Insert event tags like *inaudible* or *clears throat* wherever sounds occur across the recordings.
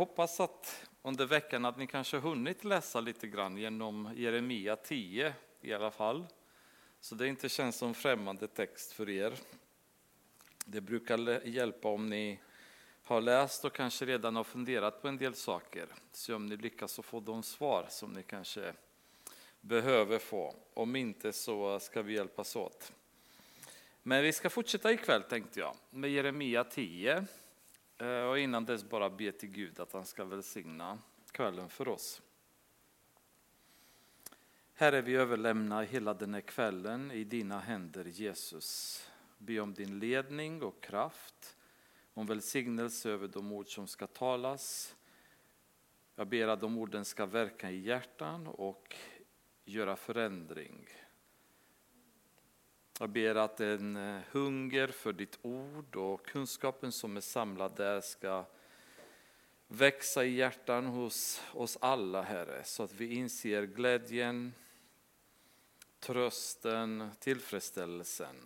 hoppas att under veckan att ni kanske hunnit läsa lite grann genom Jeremia 10 i alla fall. Så det inte känns som främmande text för er. Det brukar hjälpa om ni har läst och kanske redan har funderat på en del saker. Se om ni lyckas få de svar som ni kanske behöver få. Om inte så ska vi hjälpas åt. Men vi ska fortsätta ikväll tänkte jag med Jeremia 10 Eh, och innan dess bara be till Gud att han ska välsigna kvällen för oss. Herre, vi överlämnar hela den här kvällen i dina händer Jesus. Be om din ledning och kraft, om välsignelse över de ord som ska talas. Jag ber att de orden ska verka i hjärtan och göra förändring. Jag ber att en eh, hunger för ditt ord och kunskapen som är samlad där ska växa i hjärtan hos oss alla, Herre, så att vi inser glädjen, trösten, tillfredsställelsen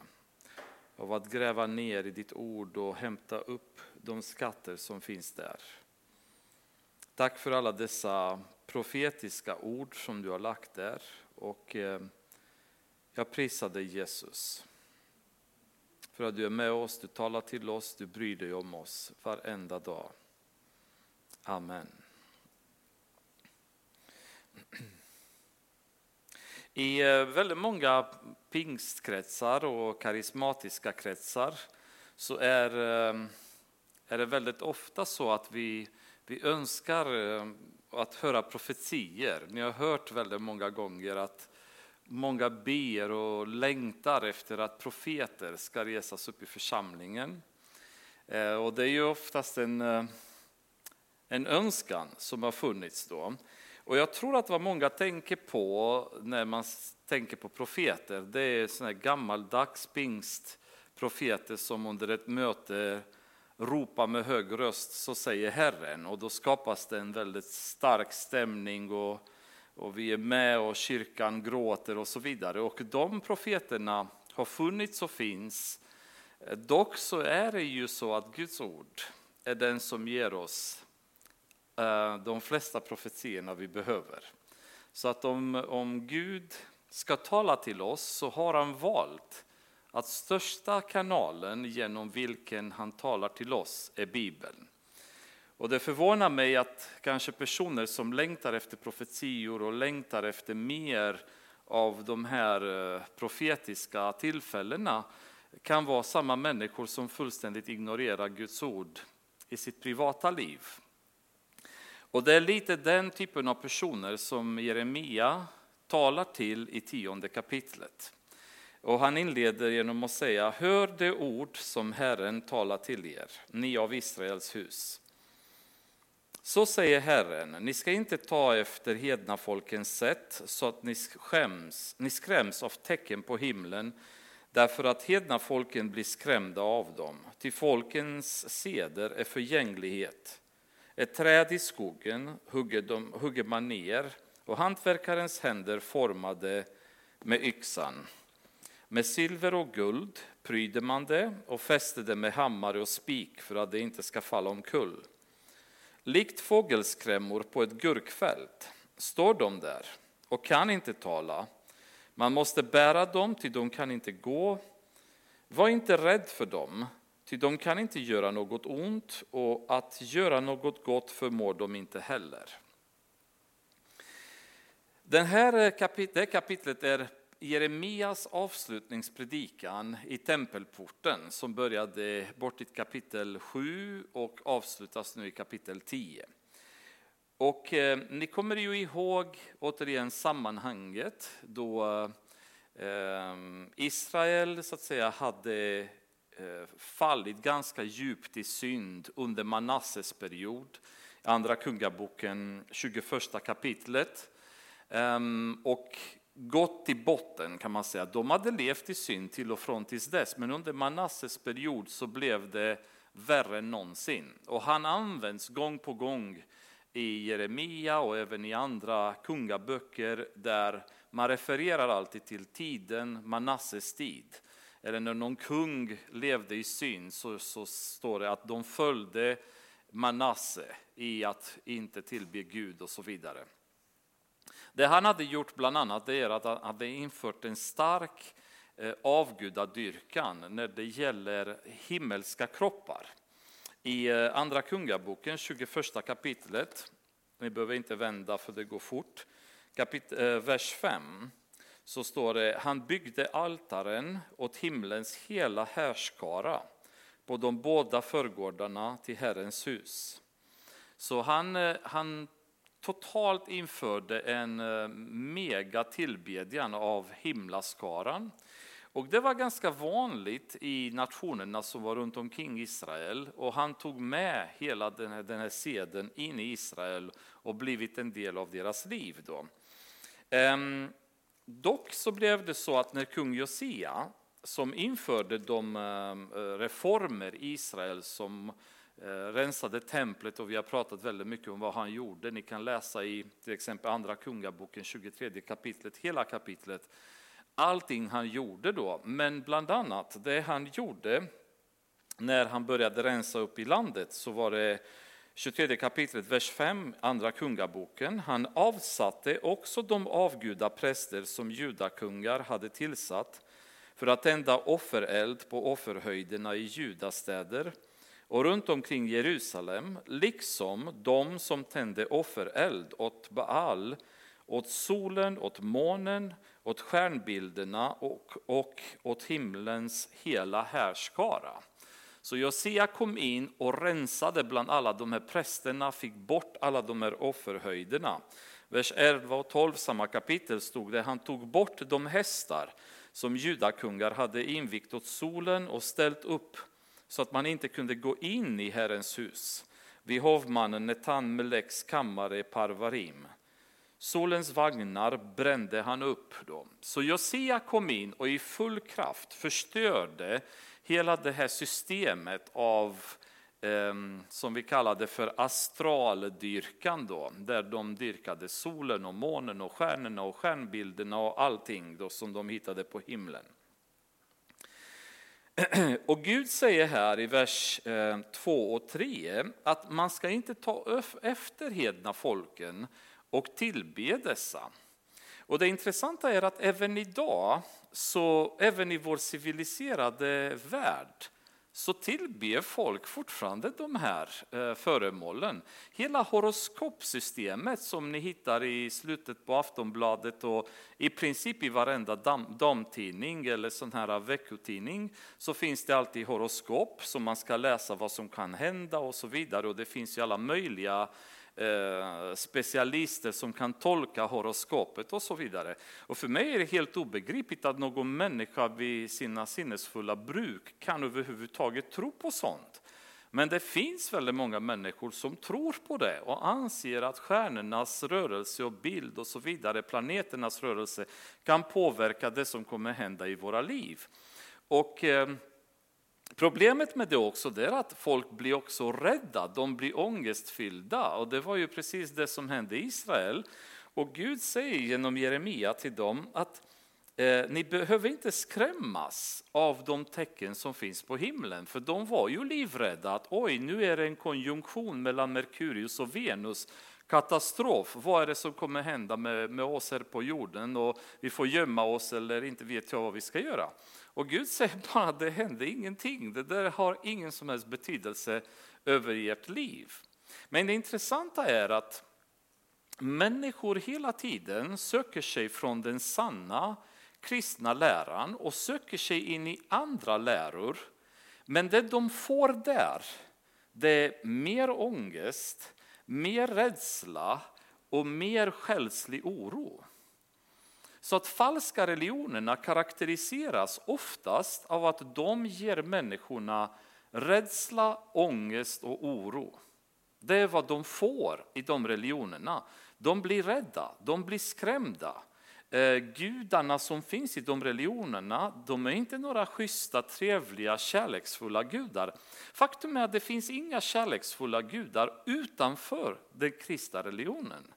av att gräva ner i ditt ord och hämta upp de skatter som finns där. Tack för alla dessa profetiska ord som du har lagt där. Och eh, jag prisar dig Jesus. För att du är med oss, du talar till oss, du bryr dig om oss varenda dag. Amen. I eh, väldigt många pingstkretsar och karismatiska kretsar så är, eh, är det väldigt ofta så att vi, vi önskar eh, att höra profetier. Ni har hört väldigt många gånger att många ber och längtar efter att profeter ska resas upp i församlingen. Eh, och det är ju oftast en, eh, en önskan som har funnits då. Och jag tror att vad många tänker på när man tänker på profeter, det är sådana här gammaldags pingstprofeter som under ett möte ropar med hög röst, så säger Herren. Och då skapas det en väldigt stark stämning och, och vi är med och kyrkan gråter och så vidare. Och de profeterna har funnits och finns. Dock så är det ju så att Guds ord är den som ger oss eh, de flesta profetierna vi behöver. Så att om, om Gud ska tala till oss så har han valt att största kanalen genom vilken han talar till oss är Bibeln. Och det förvånar mig att kanske personer som längtar efter profetior och längtar efter mer av de här eh, profetiska tillfällena kan vara samma människor som fullständigt ignorerar Guds ord i sitt privata liv. Och det är lite den typen av personer som Jeremia talar till i tionde kapitlet. Och han inleder genom att säga, hör det ord som Herren talar till er, ni av Israels hus. Så säger Herren, ni ska inte ta efter hedna folkens sätt så att ni, skäms, ni skräms av tecken på himlen därför att hedna folken blir skrämda av dem. Till folkens seder är förgänglighet ett träd i skogen hugger, de, hugger man ner och hantverkarens händer formade med yxan. Med silver och guld pryder man det och fäster det med hammare och spik för att det inte ska falla omkull. Likt fågelskrämmor på ett gurkfält står de där och kan inte tala. Man måste bära dem till de kan inte gå. Var inte rädd för dem, Ty de kan inte göra något ont och att göra något gott förmår de inte heller. Den här kapit det kapitlet är Jeremias avslutningspredikan i tempelporten som började bort i kapitel 7 och avslutas nu i kapitel 10. Och eh, ni kommer ju ihåg återigen sammanhanget då eh, Israel så att säga hade Eh, fallit ganska djupt i synd under Manasses period. Andra kungaboken, 21 kapitlet. Ehm, och gått till botten kan man säga. De hade levt i synd till och från tills dess, men under Manasses period så blev det värre än någonsin. Och han används gång på gång i Jeremia och även i andra kungaböcker där man refererar alltid till tiden, Manasses tid eller när någon kung levde i synd så, så står det att de följde Manasse i att inte tillbe Gud och så vidare. Det han hade gjort bland annat är att han hade infört en stark eh, avgudadyrkan när det gäller himmelska kroppar. I eh, Andra Kungaboken, 21 kapitlet, ni behöver inte vända för det går fort, kapit eh, vers 5, så står det, han byggde altaren åt himlens hela härskara på de båda förgårdarna till Herrens hus. Så han, han totalt införde en eh, mega tillbedjan av himlaskaran. Och det var ganska vanligt i nationerna som var runt omkring Israel och han tog med hela den här, den här seden in i Israel och blivit en del av deras liv. Då. Ehm, dock så blev det så att när kung Josia som införde de eh, reformer i Israel som Eh, rensade templet och vi har pratat väldigt mycket om vad han gjorde. Ni kan läsa i till exempel Andra Kungaboken 23 kapitlet, hela kapitlet. Allting han gjorde då, men bland annat det han gjorde när han började rensa upp i landet så var det 23 kapitlet, vers 5, Andra Kungaboken. Han avsatte också de avguda präster som judakungar hade tillsatt för att tända offereld på offerhöjderna i judastäder och runt omkring Jerusalem, liksom de som tände offereld åt Baal, åt solen, åt månen, åt stjärnbilderna och, och åt himlens hela härskara. Så Josia kom in och rensade bland alla de här prästerna, fick bort alla de här offerhöjderna. Vers 11 och 12, samma kapitel, stod det, han tog bort de hästar som judakungar hade invigt åt solen och ställt upp så att man inte kunde gå in i Herrens hus vid hovmannen Netan Meleks kammare Parvarim. Solens vagnar brände han upp dem. Så Josia kom in och i full kraft förstörde hela det här systemet av ehm, som vi kallade för astraldyrkan då, där de dyrkade solen och månen och stjärnorna och stjärnbilderna och allting då som de hittade på himlen. *clears throat* Och Gud säger här i vers eh, 2 och 3 att man ska inte ta efter hedna folken och tillbe dessa. Och det intressanta är att även idag, så även i vår civiliserade värld, så tillber folk fortfarande de här eh, föremålen. Hela horoskopsystemet som ni hittar i slutet på Aftonbladet och i princip i varenda damtidning eller sån här veckotidning så finns det alltid horoskop som man ska läsa vad som kan hända och så vidare och det finns ju alla möjliga Eh, specialister som kan tolka horoskopet och så vidare. Och för mig är det helt obegripligt att någon människa vid sina sinnesfulla bruk kan överhuvudtaget tro på sånt. Men det finns väldigt många människor som tror på det och anser att stjärnornas rörelse och bild och så vidare, planeternas rörelse, kan påverka det som kommer hända i våra liv. Och eh, Problemet med det också det är att folk blir också rädda, de blir ångestfyllda. Och det var ju precis det som hände i Israel. Och Gud säger genom Jeremia till dem att eh, ni behöver inte skrämmas av de tecken som finns på himlen, för de var ju livrädda att oj, nu är det en konjunktion mellan Merkurius och Venus, katastrof, vad är det som kommer hända med, med oss här på jorden? Och vi får gömma oss eller inte vet jag vad vi ska göra. Och Gud säger bara att det hände ingenting. Det där har ingen som helst betydelse över ert liv. Men det intressanta är att människor hela tiden söker sig från den sanna kristna läran och söker sig in i andra läror. Men det de får där, det är mer ångest, mer rädsla och mer själslig oro. Så att falska religionerna karaktäriseras oftast av att de ger människorna rädsla, ångest och oro. Det är vad de får i de religionerna. De blir rädda, de blir skrämda. Eh, gudarna som finns i de religionerna, de är inte några schyssta, trevliga, kärleksfulla gudar. Faktum är att det finns inga kärleksfulla gudar utanför den kristna religionen.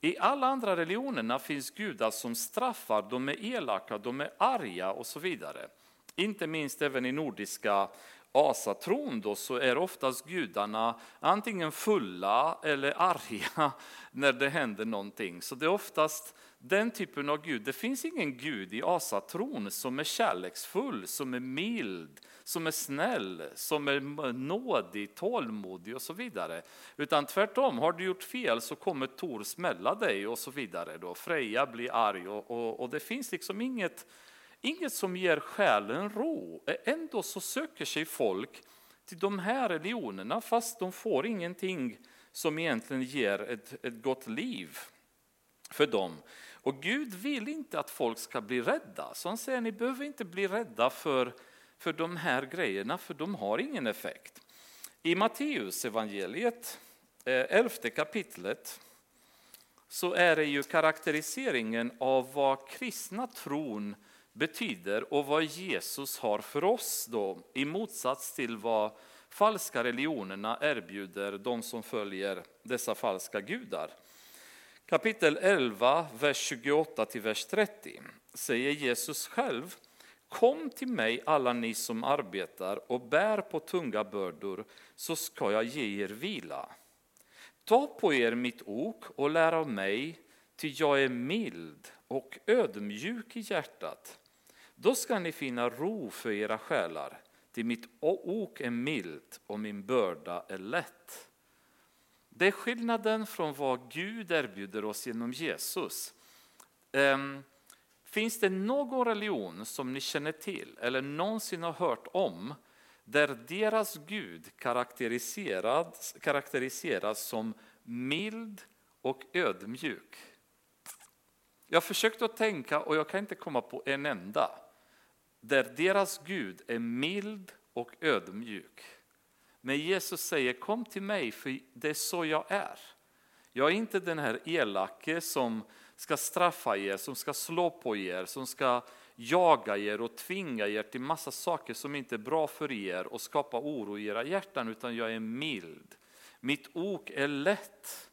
I alla andra religionerna finns gudar som straffar, de är elaka, de är arga och så vidare. Inte minst även i nordiska asatron då, så är oftast gudarna antingen fulla eller arga *laughs* när det händer någonting. Så det är oftast den typen av gud. Det finns ingen gud i asatron som är kärleksfull, som är mild, som är snäll, som är nådig, tålmodig och så vidare. Utan tvärtom, har du gjort fel så kommer Tor smälla dig och så vidare. Då. Freja blir arg och, och, och det finns liksom inget, inget som ger själen ro. Ändå så söker sig folk till de här religionerna fast de får ingenting som egentligen ger ett, ett gott liv för dem. Och Gud vill inte att folk ska bli rädda. Så han säger, ni behöver inte bli rädda för, för de här grejerna, för de har ingen effekt. I Matteus evangeliet, eh, elfte kapitlet, så är det ju karaktäriseringen av vad kristna tron betyder och vad Jesus har för oss då, i motsats till vad falska religionerna erbjuder de som följer dessa falska gudar. Kapitel 11, vers 28 till vers 30 säger Jesus själv Kom till mig alla ni som arbetar och bär på tunga bördor så ska jag ge er vila. Ta på er mitt ok och lär av mig, ty jag är mild och ödmjuk i hjärtat. Då ska ni finna ro för era själar, ty mitt ok är milt och min börda är lätt. Det är skillnaden från vad Gud erbjuder oss genom Jesus. Ehm, finns det någon religion som ni känner till eller någonsin har hört om där deras Gud karaktäriseras, karaktäriseras som mild och ödmjuk? Jag har försökt att tänka och jag kan inte komma på en enda där deras Gud är mild och ödmjuk. Men Jesus säger kom till mig för det är så jag är. Jag är inte den här elake som ska straffa er, som ska slå på er, som ska jaga er och tvinga er till massa saker som inte är bra för er och skapa oro i era hjärtan, utan jag är mild. Mitt ok är lätt.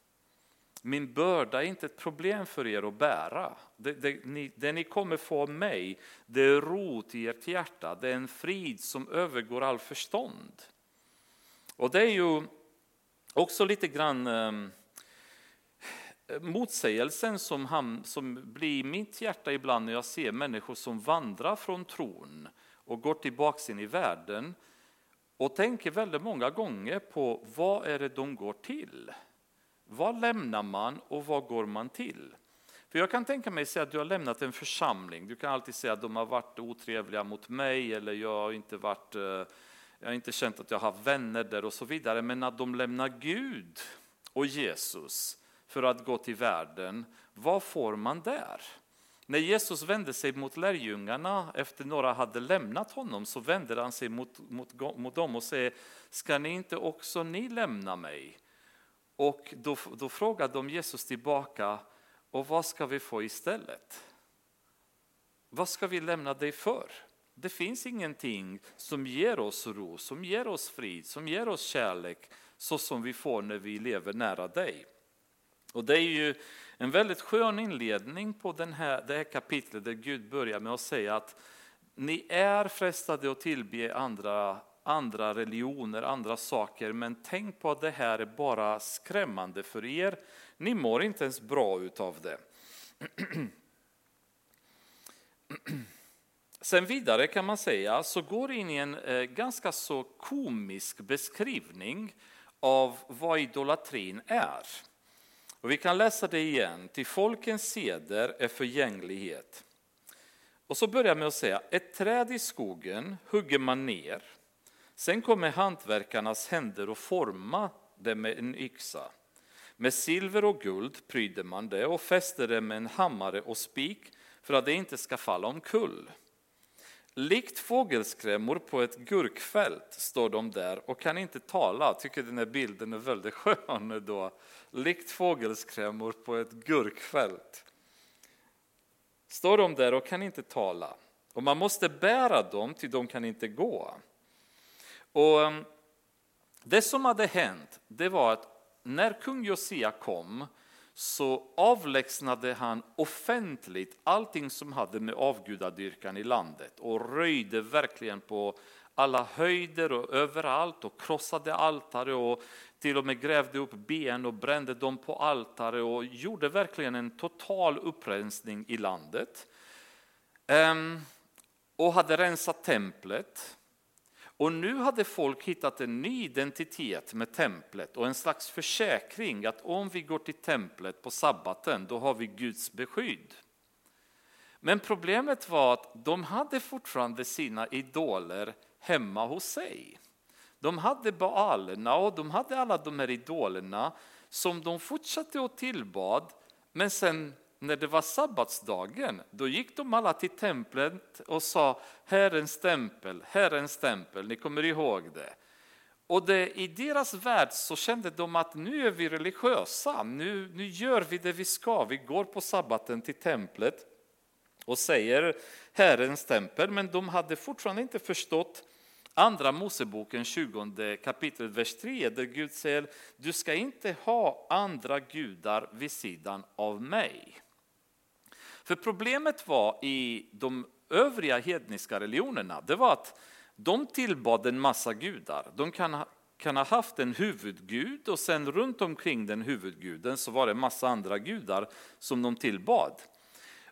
Min börda är inte ett problem för er att bära. Det, det, ni, det ni kommer få av mig, det är ro till ert hjärta, det är en frid som övergår all förstånd. Och det är ju också lite grann ehm, motsägelsen som, han, som blir i mitt hjärta ibland när jag ser människor som vandrar från tron och går tillbaka in i världen och tänker väldigt många gånger på vad är det de går till? Vad lämnar man och vad går man till? För jag kan tänka mig säga att du har lämnat en församling. Du kan alltid säga att de har varit otrevliga mot mig eller jag har inte varit eh, jag har inte känt att jag har vänner där och så vidare. Men att de lämnar Gud och Jesus för att gå till världen, vad får man där? När Jesus vände sig mot lärjungarna efter några hade lämnat honom så vände han sig mot, mot, mot dem och säger, ska ni inte också ni lämna mig? Och då, då frågade de Jesus tillbaka, och vad ska vi få istället? Vad ska vi lämna dig för? Det finns ingenting som ger oss ro, som ger oss frid, som ger oss kärlek så som vi får när vi lever nära dig. Och det är ju en väldigt skön inledning på den här, det här kapitlet där Gud börjar med att säga att ni är frestade att tillbe andra, andra religioner, andra saker, men tänk på att det här är bara skrämmande för er. Ni mår inte ens bra utav det. *clears throat* Sen vidare kan man säga så går in i en eh, ganska så komisk beskrivning av vad idolatrin är. Och vi kan läsa det igen. Till folkens seder är förgänglighet. Och så börjar med att säga, ett träd i skogen hugger man ner. Sen kommer hantverkarnas händer och forma det med en yxa. Med silver och guld pryder man det och fäster det med en hammare och spik för att det inte ska falla omkull. Likt fågelskrämmor på ett gurkfält står de där och kan inte tala. Jag tycker den här bilden är väldigt skön. Då. Likt fågelskrämmor på ett gurkfält. Står de där och kan inte tala. Och man måste bära dem till de kan inte gå. Och ehm, det som hade hänt det var att när kung Josia kom så avlägsnade han offentligt allting som hade med avgudadyrkan i landet och röjde verkligen på alla höjder och överallt och krossade altare och till och med grävde upp ben och brände dem på altare och gjorde verkligen en total upprensning i landet. Ehm, och hade rensat templet. Och nu hade folk hittat en ny identitet med templet och en slags försäkring att om vi går till templet på sabbaten då har vi Guds beskydd. Men problemet var att de hade fortfarande sina idoler hemma hos sig. De hade Baalerna och de hade alla de här idolerna som de fortsatte att tillbad. Men sen när det var sabbatsdagen, då gick de alla till templet och sa Herrens tempel, Herrens tempel, ni kommer ihåg det. Och det, i deras värld så kände de att nu är vi religiösa, nu, nu gör vi det vi ska, vi går på sabbaten till templet och säger Herrens tempel, men de hade fortfarande inte förstått Andra Moseboken 20 kapitlet vers 3 där Gud säger du ska inte ha andra gudar vid sidan av mig. För problemet var i de övriga hedniska religionerna det var att de tillbad en massa gudar. De kan, kan ha haft en huvudgud och sen runt omkring den huvudguden så var det en massa andra gudar som de tillbad.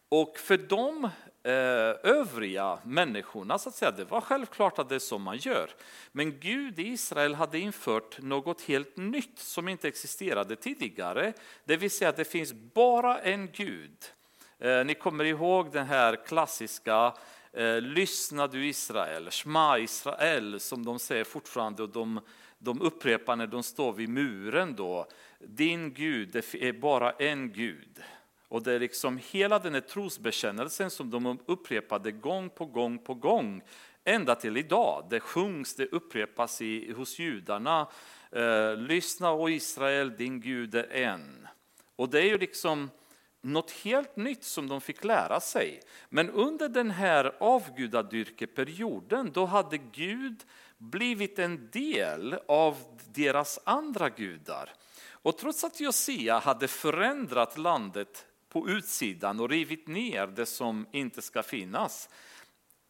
Och för de eh, övriga människorna, så att säga, det var självklart att det är så man gör. Men Gud i Israel hade infört något helt nytt som inte existerade tidigare. Det vill säga att det finns bara en Gud. Eh, ni kommer ihåg den här klassiska eh, Lyssna du Israel, Shma Israel som de säger fortfarande och de, de upprepar när de står vid muren då. Din Gud, det är bara en Gud. Och det är liksom hela den här trosbekännelsen som de upprepade gång på gång på gång ända till idag. Det sjungs, det upprepas i, hos judarna. Eh, lyssna o Israel, din Gud är en. Och det är ju liksom något helt nytt som de fick lära sig. Men under den här avgudadyrkeperioden då hade Gud blivit en del av deras andra gudar. Och trots att Josia hade förändrat landet på utsidan och rivit ner det som inte ska finnas.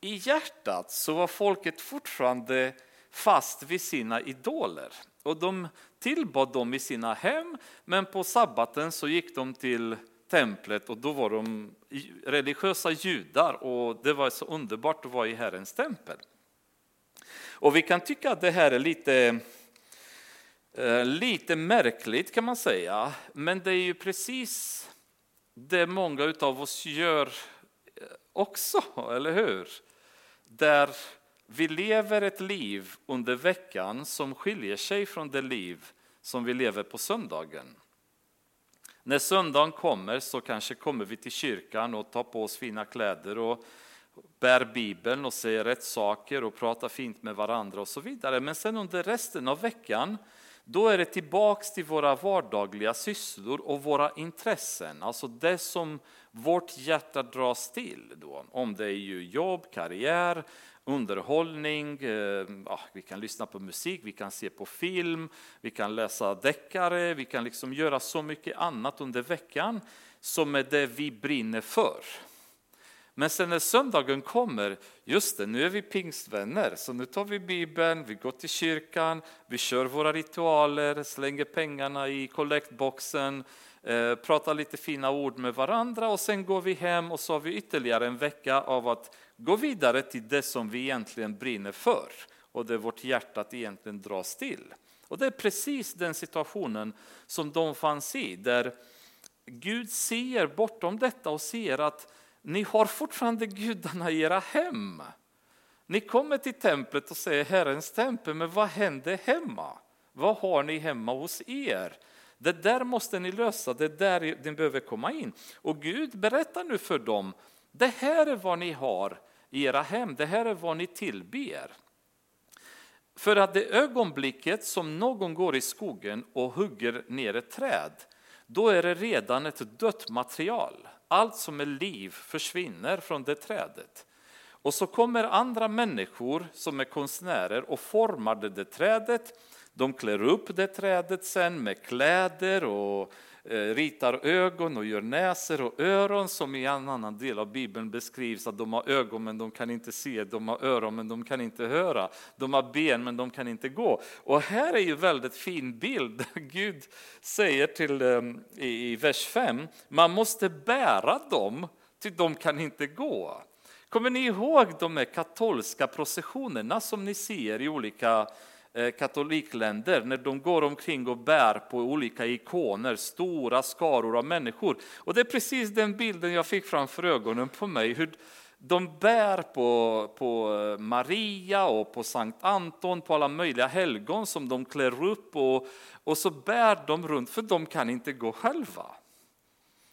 I hjärtat så var folket fortfarande fast vid sina idoler. Och de tillbad dem i sina hem, men på sabbaten så gick de till templet och då var de religiösa judar och det var så underbart att vara i Herrens tempel. Och vi kan tycka att det här är lite, eh, lite märkligt kan man säga, men det är ju precis det många av oss gör eh, också, eller hur? Där vi lever ett liv under veckan som skiljer sig från det liv som vi lever på söndagen. När söndagen kommer så kanske kommer vi till kyrkan och tar på oss fina kläder och bär Bibeln och säger rätt saker och pratar fint med varandra och så vidare. Men sen under resten av veckan då är det tillbaks till våra vardagliga sysslor och våra intressen, alltså det som vårt hjärta dras till. Då. Om det är ju jobb, karriär, underhållning, eh, ja, vi kan lyssna på musik, vi kan se på film, vi kan läsa deckare, vi kan liksom göra så mycket annat under veckan som är det vi brinner för. Men sen när söndagen kommer, just det, nu är vi pingstvänner, så nu tar vi Bibeln, vi går till kyrkan, vi kör våra ritualer, slänger pengarna i kollektboxen, Eh, pratar lite fina ord med varandra och sen går vi hem och så har vi ytterligare en vecka av att gå vidare till det som vi egentligen brinner för och det vårt hjärta egentligen dras till. Och det är precis den situationen som de fanns i, där Gud ser bortom detta och ser att ni har fortfarande gudarna i era hem. Ni kommer till templet och säger Herrens tempel, men vad händer hemma? Vad har ni hemma hos er? Det där måste ni lösa, det är där ni behöver komma in. Och Gud berättar nu för dem, det här är vad ni har i era hem, det här är vad ni tillber. För att det ögonblicket som någon går i skogen och hugger ner ett träd, då är det redan ett dött material allt som är liv försvinner från det trädet. Och så kommer andra människor som är konstnärer och formar det, det trädet. De klär upp det trädet sen med kläder och eh, ritar ögon och gör näsor och öron som i en annan del av Bibeln beskrivs att de har ögon men de kan inte se, de har öron men de kan inte höra, de har ben men de kan inte gå. Och här är ju väldigt fin bild. *laughs* Gud säger till eh, i vers 5, man måste bära dem till de kan inte gå. Kommer ni ihåg de här katolska processionerna som ni ser i olika Eh, katolikländer när de går omkring och bär på olika ikoner, stora skaror av människor. Och det är precis den bilden jag fick framför ögonen på mig. Hur de bär på, på eh, Maria och på Sankt Anton, på alla möjliga helgon som de klär upp och, och så bär de runt för de kan inte gå själva.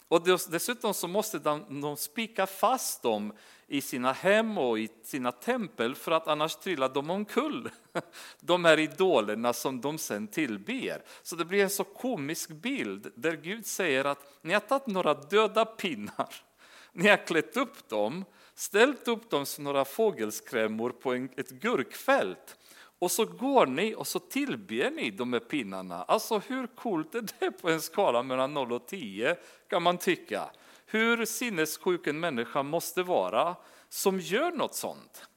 Och dessutom så måste de, de spika fast dem i sina hem och i sina tempel för att annars trillar de omkull. *laughs* De här idolerna som de sen tillber. Så det blir en så komisk bild där Gud säger att ni har tagit några döda pinnar, *laughs* ni har klätt upp dem, ställt upp dem som några fågelskrämmor på en, ett gurkfält och så går ni och så tillber ni de här pinnarna. Alltså hur coolt är det på en skala mellan 0 och 10 kan man tycka. Hur sinnessjuk en människa måste vara som gör något sånt.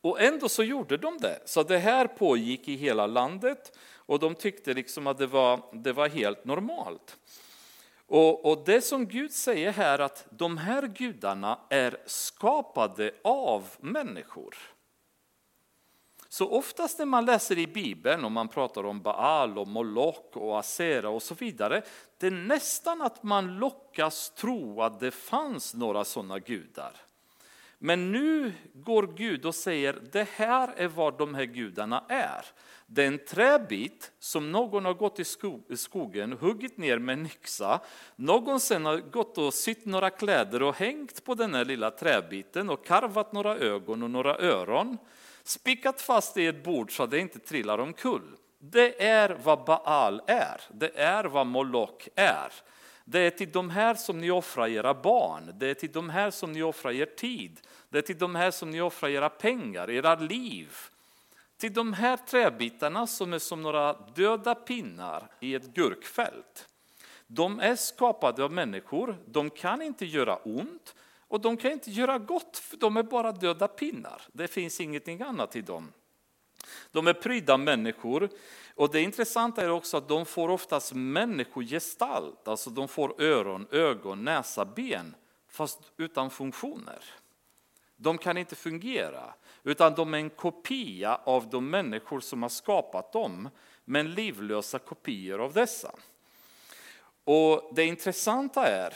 Och ändå så gjorde de det. Så det här pågick i hela landet och de tyckte liksom att det var, det var helt normalt. Och, och det som Gud säger här att de här gudarna är skapade av människor. Så oftast när man läser i Bibeln och man pratar om Baal och Moloch och Asera och så vidare, det är nästan att man lockas tro att det fanns några sådana gudar. Men nu går Gud och säger, det här är vad de här gudarna är. Det är en träbit som någon har gått i skogen, huggit ner med en yxa. Någon sen har gått och sytt några kläder och hängt på den här lilla träbiten och karvat några ögon och några öron spikat fast i ett bord så att det inte trillar omkull. Det är vad Baal är, det är vad Moloch är. Det är till de här som ni offrar era barn, det är till de här som ni offrar er tid, det är till de här som ni offrar era pengar, era liv. Till de här träbitarna som är som några döda pinnar i ett gurkfält. De är skapade av människor, de kan inte göra ont, och de kan inte göra gott, för de är bara döda pinnar. Det finns ingenting annat i dem. De är prydda människor. Och det intressanta är också att de får oftast människogestalt, alltså de får öron, ögon, näsa, ben, fast utan funktioner. De kan inte fungera, utan de är en kopia av de människor som har skapat dem, men livlösa kopior av dessa. Och det intressanta är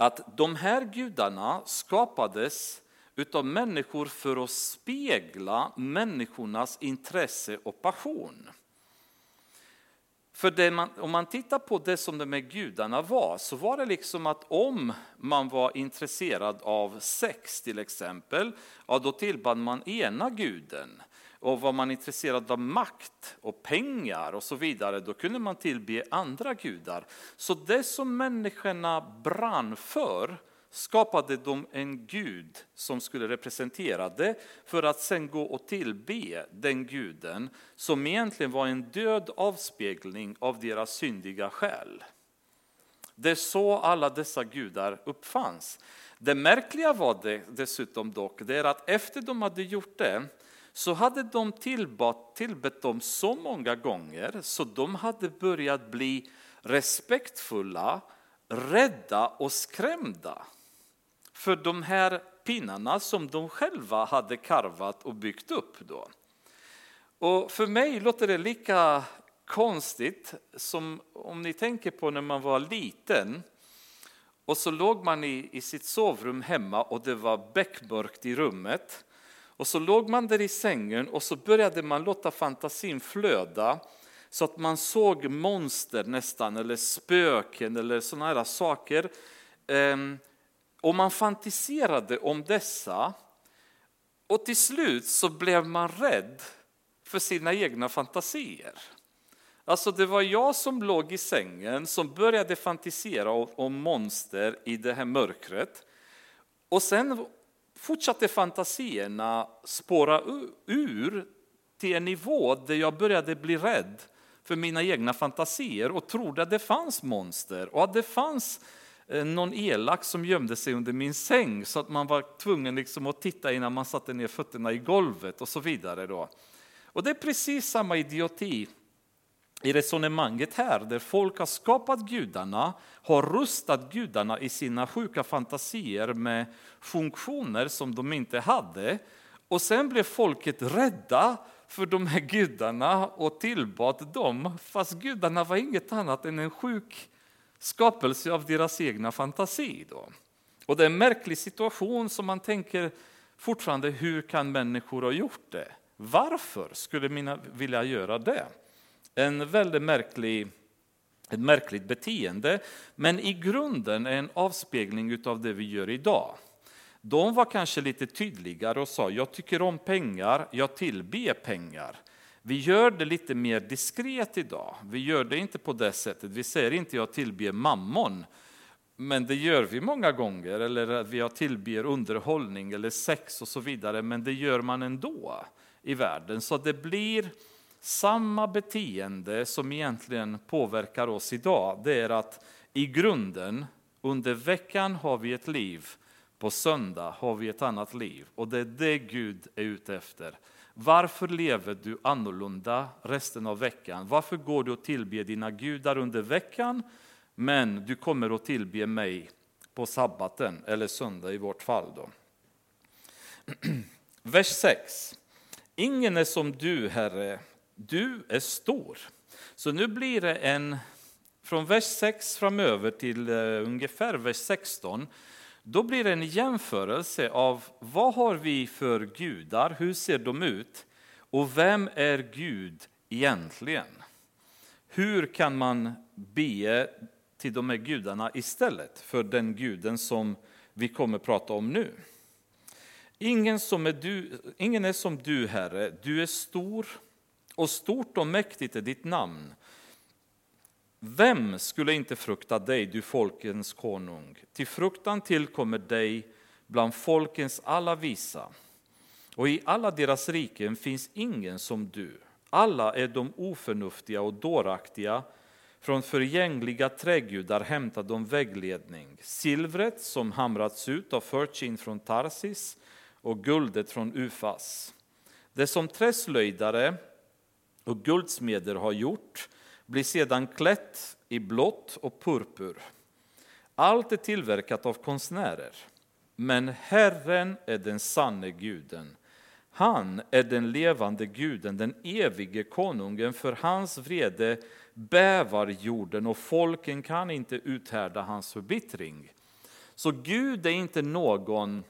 att de här gudarna skapades utav människor för att spegla människornas intresse och passion. För man, om man tittar på det som de här gudarna var, så var det liksom att om man var intresserad av sex till exempel, ja, då tillbad man ena guden och var man intresserad av makt och pengar och så vidare, då kunde man tillbe andra gudar. Så det som människorna brann för skapade de en gud som skulle representera det för att sen gå och tillbe den guden som egentligen var en död avspegling av deras syndiga själ. Det är så alla dessa gudar uppfanns. Det märkliga var det dessutom dock, det är att efter de hade gjort det så hade de tillbett, tillbett dem så många gånger så de hade börjat bli respektfulla, rädda och skrämda för de här pinnarna som de själva hade karvat och byggt upp. Då. Och för mig låter det lika konstigt som om ni tänker på när man var liten och så låg man i, i sitt sovrum hemma och det var beckmörkt i rummet och så låg man där i sängen och så började man låta fantasin flöda så att man såg monster nästan, eller spöken eller sådana här saker. Ehm, och man fantiserade om dessa. Och till slut så blev man rädd för sina egna fantasier. Alltså det var jag som låg i sängen som började fantisera om monster i det här mörkret. Och sen fortsatte fantasierna spåra ur till en nivå där jag började bli rädd för mina egna fantasier och trodde att det fanns monster och att det fanns eh, någon elak som gömde sig under min säng så att man var tvungen liksom att titta innan man satte ner fötterna i golvet och så vidare. Då. Och det är precis samma idioti i resonemanget här, där folk har skapat gudarna, har rustat gudarna i sina sjuka fantasier med funktioner som de inte hade. Och sen blev folket rädda för de här gudarna och tillbad dem, fast gudarna var inget annat än en sjuk skapelse av deras egna fantasi. Då. Och det är en märklig situation som man tänker fortfarande, hur kan människor ha gjort det? Varför skulle mina vilja göra det? En väldigt märklig, ett märkligt beteende, men i grunden är en avspegling av det vi gör idag. De var kanske lite tydligare och sa, jag tycker om pengar, jag tillber pengar. Vi gör det lite mer diskret idag. Vi gör det inte på det sättet. Vi säger inte jag tillber mammon, men det gör vi många gånger. Eller att vi tillber underhållning eller sex och så vidare, men det gör man ändå i världen. Så det blir samma beteende som egentligen påverkar oss idag. Det är att i grunden, under veckan har vi ett liv, på söndag har vi ett annat liv. Och det är det Gud är ute efter. Varför lever du annorlunda resten av veckan? Varför går du och tillber dina gudar under veckan, men du kommer att tillbe mig på sabbaten, eller söndag i vårt fall. Då. *clears throat* Vers 6. Ingen är som du, Herre, du är stor. Så nu blir det en, från vers 6 framöver till eh, ungefär vers 16, då blir det en jämförelse av vad har vi för gudar, hur ser de ut och vem är Gud egentligen? Hur kan man be till de här gudarna istället för den guden som vi kommer prata om nu? Ingen, som är du, ingen är som du, Herre, du är stor och stort och mäktigt är ditt namn. Vem skulle inte frukta dig, du folkens konung? Till fruktan tillkommer dig bland folkens alla visa. Och i alla deras riken finns ingen som du. Alla är de oförnuftiga och dåraktiga. Från förgängliga trädgudar hämtar de vägledning. Silvret som hamrats ut har förts in från Tarsis och guldet från Ufas. Det som träslöjdare och guldsmeder har gjort blir sedan klätt i blått och purpur. Allt är tillverkat av konstnärer, men Herren är den sanne guden. Han är den levande guden, den evige konungen, för hans vrede bävar jorden och folken kan inte uthärda hans förbittring. Så Gud är inte någon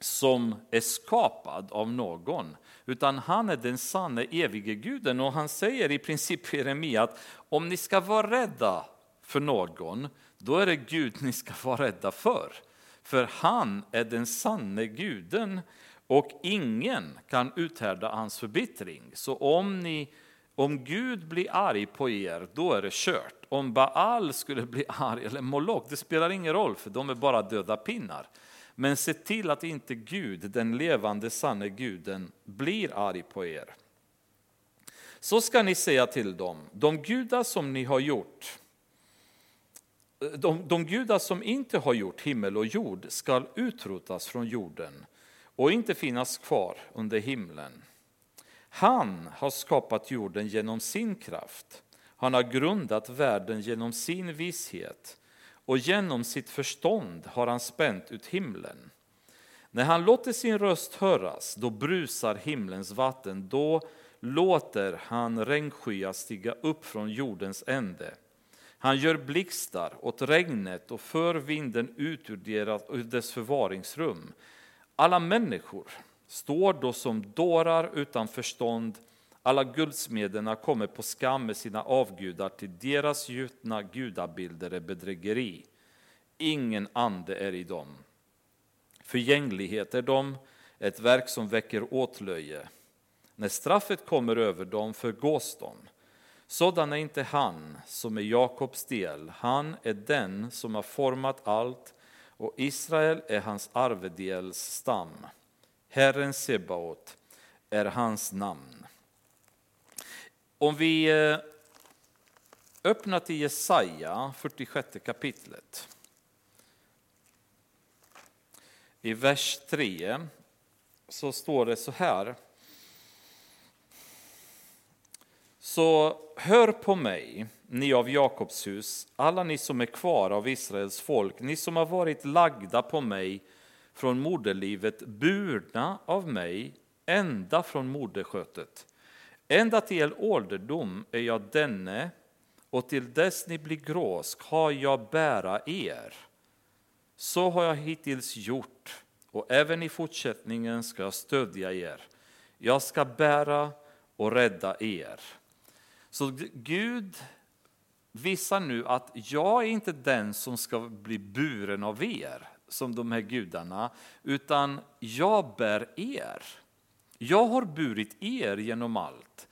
som är skapad av någon, utan han är den sanne evige guden. Och han säger i princip i Jeremia att om ni ska vara rädda för någon, då är det Gud ni ska vara rädda för. För han är den sanne guden och ingen kan uthärda hans förbittring. Så om, ni, om Gud blir arg på er, då är det kört. Om Baal skulle bli arg, eller Moloch, det spelar ingen roll för de är bara döda pinnar. Men se till att inte Gud, den levande sanne guden, blir arg på er. Så ska ni säga till dem, de gudar som ni har gjort, de, de gudar som inte har gjort himmel och jord skall utrotas från jorden och inte finnas kvar under himlen. Han har skapat jorden genom sin kraft. Han har grundat världen genom sin vishet och genom sitt förstånd har han spänt ut himlen. När han låter sin röst höras, då brusar himlens vatten, då låter han regnskyar stiga upp från jordens ände. Han gör blixtar åt regnet och för vinden ut ur dess förvaringsrum. Alla människor står då som dårar utan förstånd alla guldsmederna kommer på skam med sina avgudar, till deras gjutna gudabilder är bedrägeri. Ingen ande är i dem. Förgänglighet är de, ett verk som väcker åtlöje. När straffet kommer över dem förgås de. Sådan är inte han som är Jakobs del, han är den som har format allt och Israel är hans arvedels stam. Herren Sebaot är hans namn. Om vi eh, öppnar till Jesaja, 46 kapitlet. I vers 3 så står det så här. Så hör på mig, ni av Jakobs hus, alla ni som är kvar av Israels folk, ni som har varit lagda på mig från moderlivet, burna av mig ända från moderskötet. Ända till er ålderdom är jag denne, och till dess ni blir grå ska jag bära er. Så har jag hittills gjort, och även i fortsättningen ska jag stödja er. Jag ska bära och rädda er. Så Gud visar nu att jag är inte den som ska bli buren av er, som de här gudarna, utan jag bär er. Jag har burit er genom allt.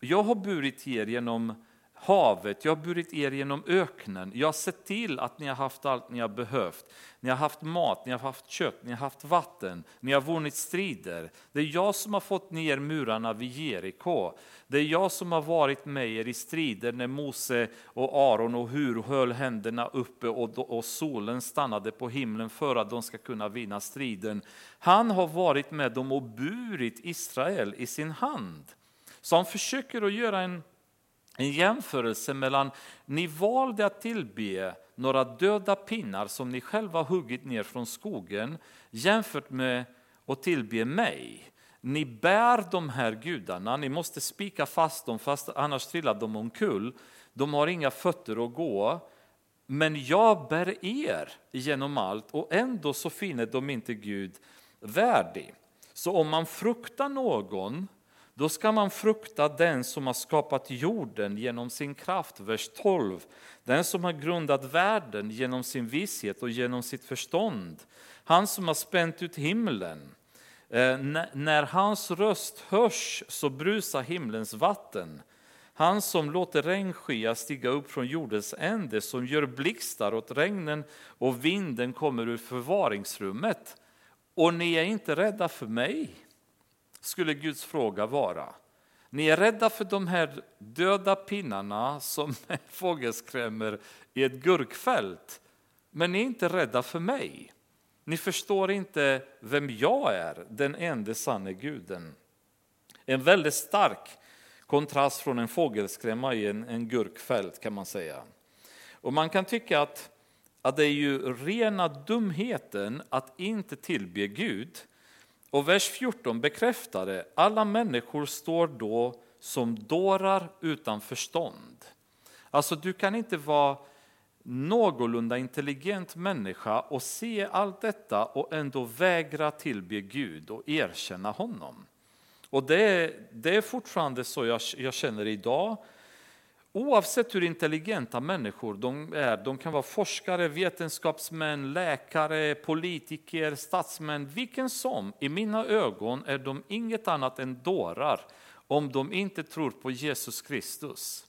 Jag har burit er genom havet, jag har burit er genom öknen. Jag har sett till att ni har haft allt ni har behövt. Ni har haft mat, ni har haft kött, ni har haft vatten, ni har vunnit strider. Det är jag som har fått ner murarna vid Jeriko. Det är jag som har varit med er i strider när Mose och Aron och Hur höll händerna uppe och, och solen stannade på himlen för att de ska kunna vinna striden. Han har varit med dem och burit Israel i sin hand. Så han försöker att göra en en jämförelse mellan, ni valde att tillbe några döda pinnar som ni själva huggit ner från skogen jämfört med att tillbe mig. Ni bär de här gudarna, ni måste spika fast dem fast annars trillar de omkull. De har inga fötter att gå. Men jag bär er genom allt och ändå så finner de inte Gud värdig. Så om man fruktar någon då ska man frukta den som har skapat jorden genom sin kraft, vers 12. Den som har grundat världen genom sin vishet och genom sitt förstånd. Han som har spänt ut himlen. Eh, när hans röst hörs så brusar himlens vatten. Han som låter regnskyar stiga upp från jordens ände, som gör blixtar åt regnen och vinden kommer ur förvaringsrummet. Och ni är inte rädda för mig skulle Guds fråga vara. Ni är rädda för de här döda pinnarna som *laughs* fågelskrämmer i ett gurkfält, men ni är inte rädda för mig. Ni förstår inte vem jag är, den enda sanne guden. En väldigt stark kontrast från en fågelskrämma i en, en gurkfält kan man säga. Och man kan tycka att, att det är ju rena dumheten att inte tillbe Gud och vers 14 bekräftar det. Alla människor står då som dårar utan förstånd. Alltså du kan inte vara någorlunda intelligent människa och se allt detta och ändå vägra tillbe Gud och erkänna honom. Och det är, det är fortfarande så jag, jag känner idag Oavsett hur intelligenta människor de är, de kan vara forskare, vetenskapsmän, läkare, politiker, statsmän, vilken som. I mina ögon är de inget annat än dårar om de inte tror på Jesus Kristus.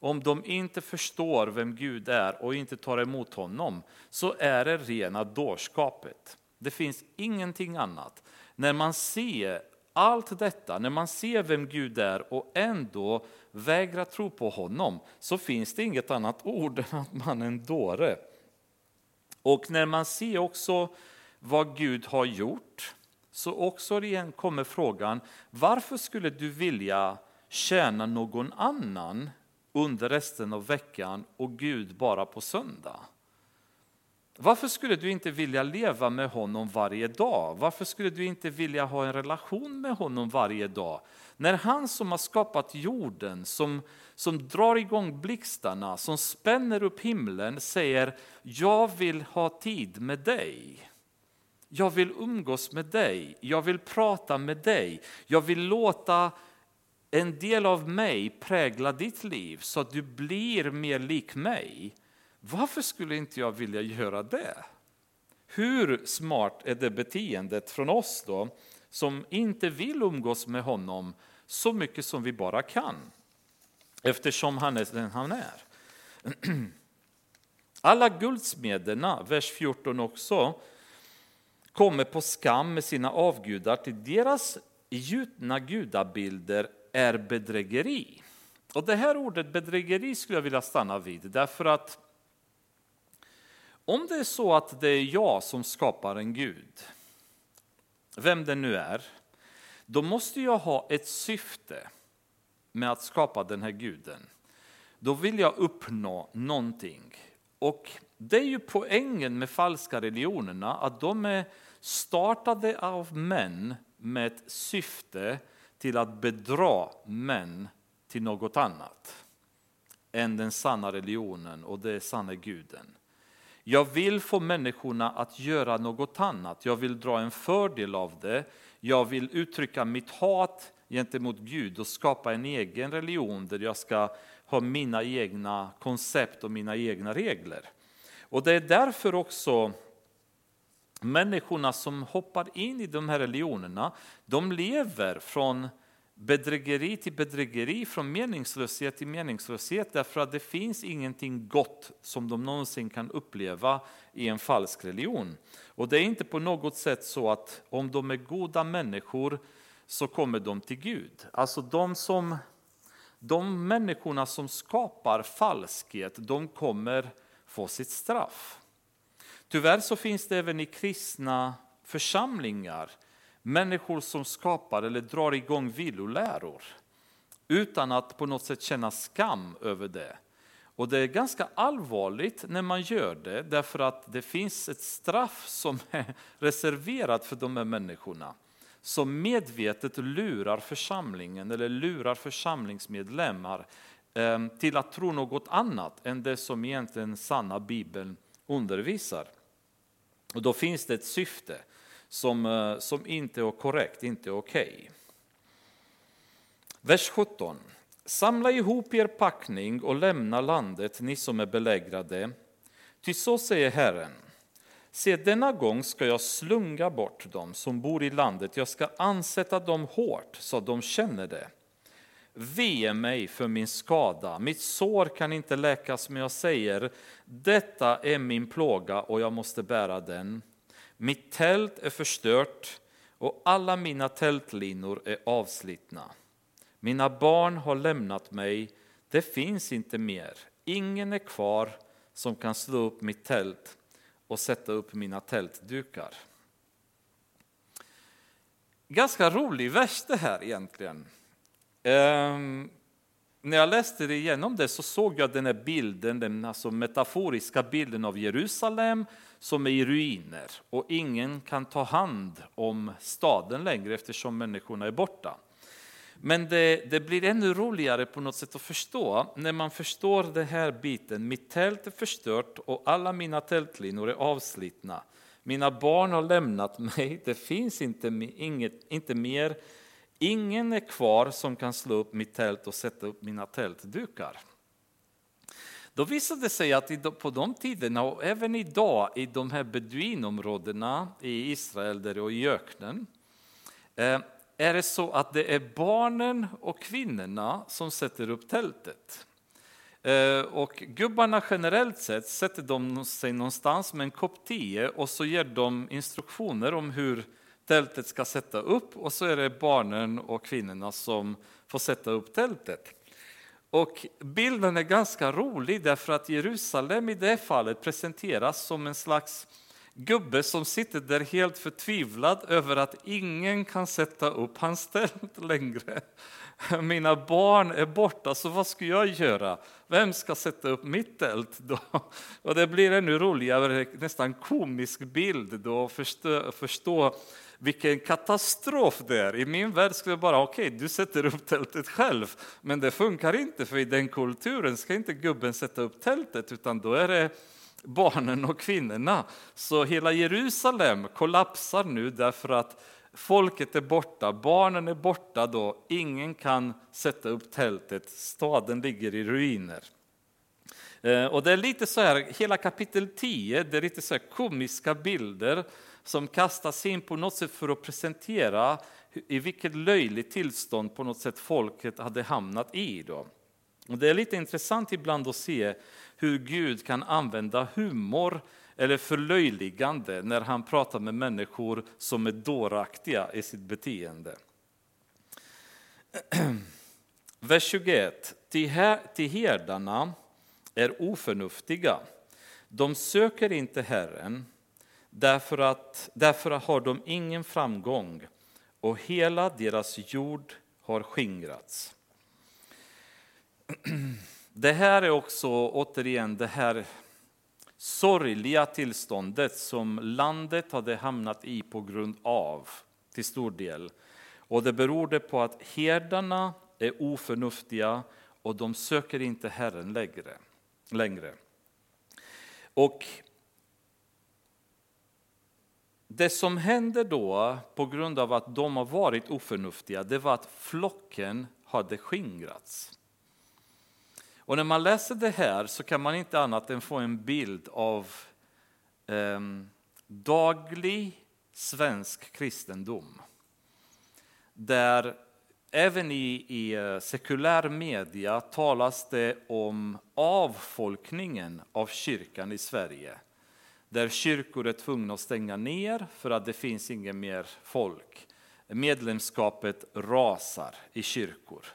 Om de inte förstår vem Gud är och inte tar emot honom så är det rena dårskapet. Det finns ingenting annat. När man ser allt detta, när man ser vem Gud är och ändå vägrar tro på honom, så finns det inget annat ord *laughs* än att man är en dåre. Och när man ser också vad Gud har gjort, så också igen kommer frågan, varför skulle du vilja tjäna någon annan under resten av veckan och Gud bara på söndag? Varför skulle du inte vilja leva med honom varje dag? Varför skulle du inte vilja ha en relation med honom varje dag? När han som har skapat jorden, som, som drar igång blixtarna, som spänner upp himlen, säger jag vill ha tid med dig. Jag vill umgås med dig, jag vill prata med dig, jag vill låta en del av mig prägla ditt liv så att du blir mer lik mig. Varför skulle inte jag vilja göra det? Hur smart är det beteendet från oss då som inte vill umgås med honom så mycket som vi bara kan eftersom han är den han är. *clears throat* Alla guldsmederna, vers 14 också, kommer på skam med sina avgudar till deras gjutna gudabilder är bedrägeri. Och det här ordet bedrägeri skulle jag vilja stanna vid, därför att om det är så att det är jag som skapar en Gud, vem det nu är, då måste jag ha ett syfte med att skapa den här guden. Då vill jag uppnå någonting. Och det är ju poängen med falska religionerna, att de är startade av män med ett syfte till att bedra män till något annat än den sanna religionen och den sanna guden. Jag vill få människorna att göra något annat. Jag vill dra en fördel av det. Jag vill uttrycka mitt hat gentemot Gud och skapa en egen religion där jag ska ha mina egna koncept och mina egna regler. Och det är därför också människorna som hoppar in i de här religionerna, de lever från bedrägeri till bedrägeri, från meningslöshet till meningslöshet, därför att det finns ingenting gott som de någonsin kan uppleva i en falsk religion. Och det är inte på något sätt så att om de är goda människor så kommer de till Gud. Alltså de, som, de människorna som skapar falskhet, de kommer få sitt straff. Tyvärr så finns det även i kristna församlingar människor som skapar eller drar igång viloläror utan att på något sätt känna skam över det. Och det är ganska allvarligt när man gör det därför att det finns ett straff som *laughs* är reserverat för de här människorna som medvetet lurar församlingen eller lurar församlingsmedlemmar ehm, till att tro något annat än det som egentligen sanna Bibeln undervisar. Och då finns det ett syfte som, eh, som inte är korrekt, inte är okej. Okay. Vers 17. Samla ihop er packning och lämna landet, ni som är belägrade. Ty så säger Herren. Se, denna gång ska jag slunga bort dem som bor i landet. Jag ska ansätta dem hårt så att de känner det. Ve mig för min skada, mitt sår kan inte läkas, men jag säger, detta är min plåga och jag måste bära den. Mitt tält är förstört och alla mina tältlinor är avslitna. Mina barn har lämnat mig, det finns inte mer. Ingen är kvar som kan slå upp mitt tält och sätta upp mina tältdukar. Ganska rolig vers det här egentligen. Ehm, när jag läste igenom det så såg jag den här bilden, den alltså metaforiska bilden av Jerusalem som är i ruiner och ingen kan ta hand om staden längre eftersom människorna är borta. Men det, det, blir ännu roligare på något sätt att förstå när man förstår den här biten. Mitt tält är förstört och alla mina tältlinor är avslitna. Mina barn har lämnat mig, det finns inte, inget, inte mer. Ingen är kvar som kan slå upp mitt tält och sätta upp mina tältdukar. Då visade det sig att på de tiderna och även idag i de här beduinområdena i Israel och i öknen eh, är det så att det är barnen och kvinnorna som sätter upp tältet. Eh, och gubbarna generellt sett sätter de sig någonstans med en kopp te och så ger de instruktioner om hur tältet ska sätta upp och så är det barnen och kvinnorna som får sätta upp tältet. Och bilden är ganska rolig därför att Jerusalem i det fallet presenteras som en slags gubbe som sitter där helt förtvivlad över att ingen kan sätta upp hans tält längre. Mina barn är borta, så vad ska jag göra? Vem ska sätta upp mitt tält då? Och det blir ännu roligare, nästan komisk bild då, att förstå, förstå vilken katastrof det är. I min värld skulle jag bara, okej, okay, du sätter upp tältet själv. Men det funkar inte, för i den kulturen ska inte gubben sätta upp tältet, utan då är det barnen och kvinnorna. Så hela Jerusalem kollapsar nu därför att folket är borta, barnen är borta då, ingen kan sätta upp tältet, staden ligger i ruiner. Eh, och det är lite så här, hela kapitel 10, det är lite så komiska bilder som kastas in på något sätt för att presentera i vilket löjligt tillstånd på något sätt folket hade hamnat i. Då. Och det är lite intressant ibland att se hur Gud kan använda humor eller förlöjligande när han pratar med människor som är dåraktiga i sitt beteende. *clears throat* Vers 21. till, herdarna är oförnuftiga. De söker inte Herren, därför, att, därför har de ingen framgång och hela deras jord har skingrats. *clears throat* Det här är också återigen det här sorgliga tillståndet som landet hade hamnat i på grund av, till stor del. Och det berodde på att herdarna är oförnuftiga och de söker inte Herren längre. längre. Och det som hände då, på grund av att de har varit oförnuftiga, det var att flocken hade skingrats. Och när man läser det här så kan man inte annat än få en bild av eh, daglig svensk kristendom. Där även i, i eh, sekulär media talas det om avfolkningen av kyrkan i Sverige. Där kyrkor är tvungna att stänga ner för att det finns ingen mer folk. Medlemskapet rasar i kyrkor.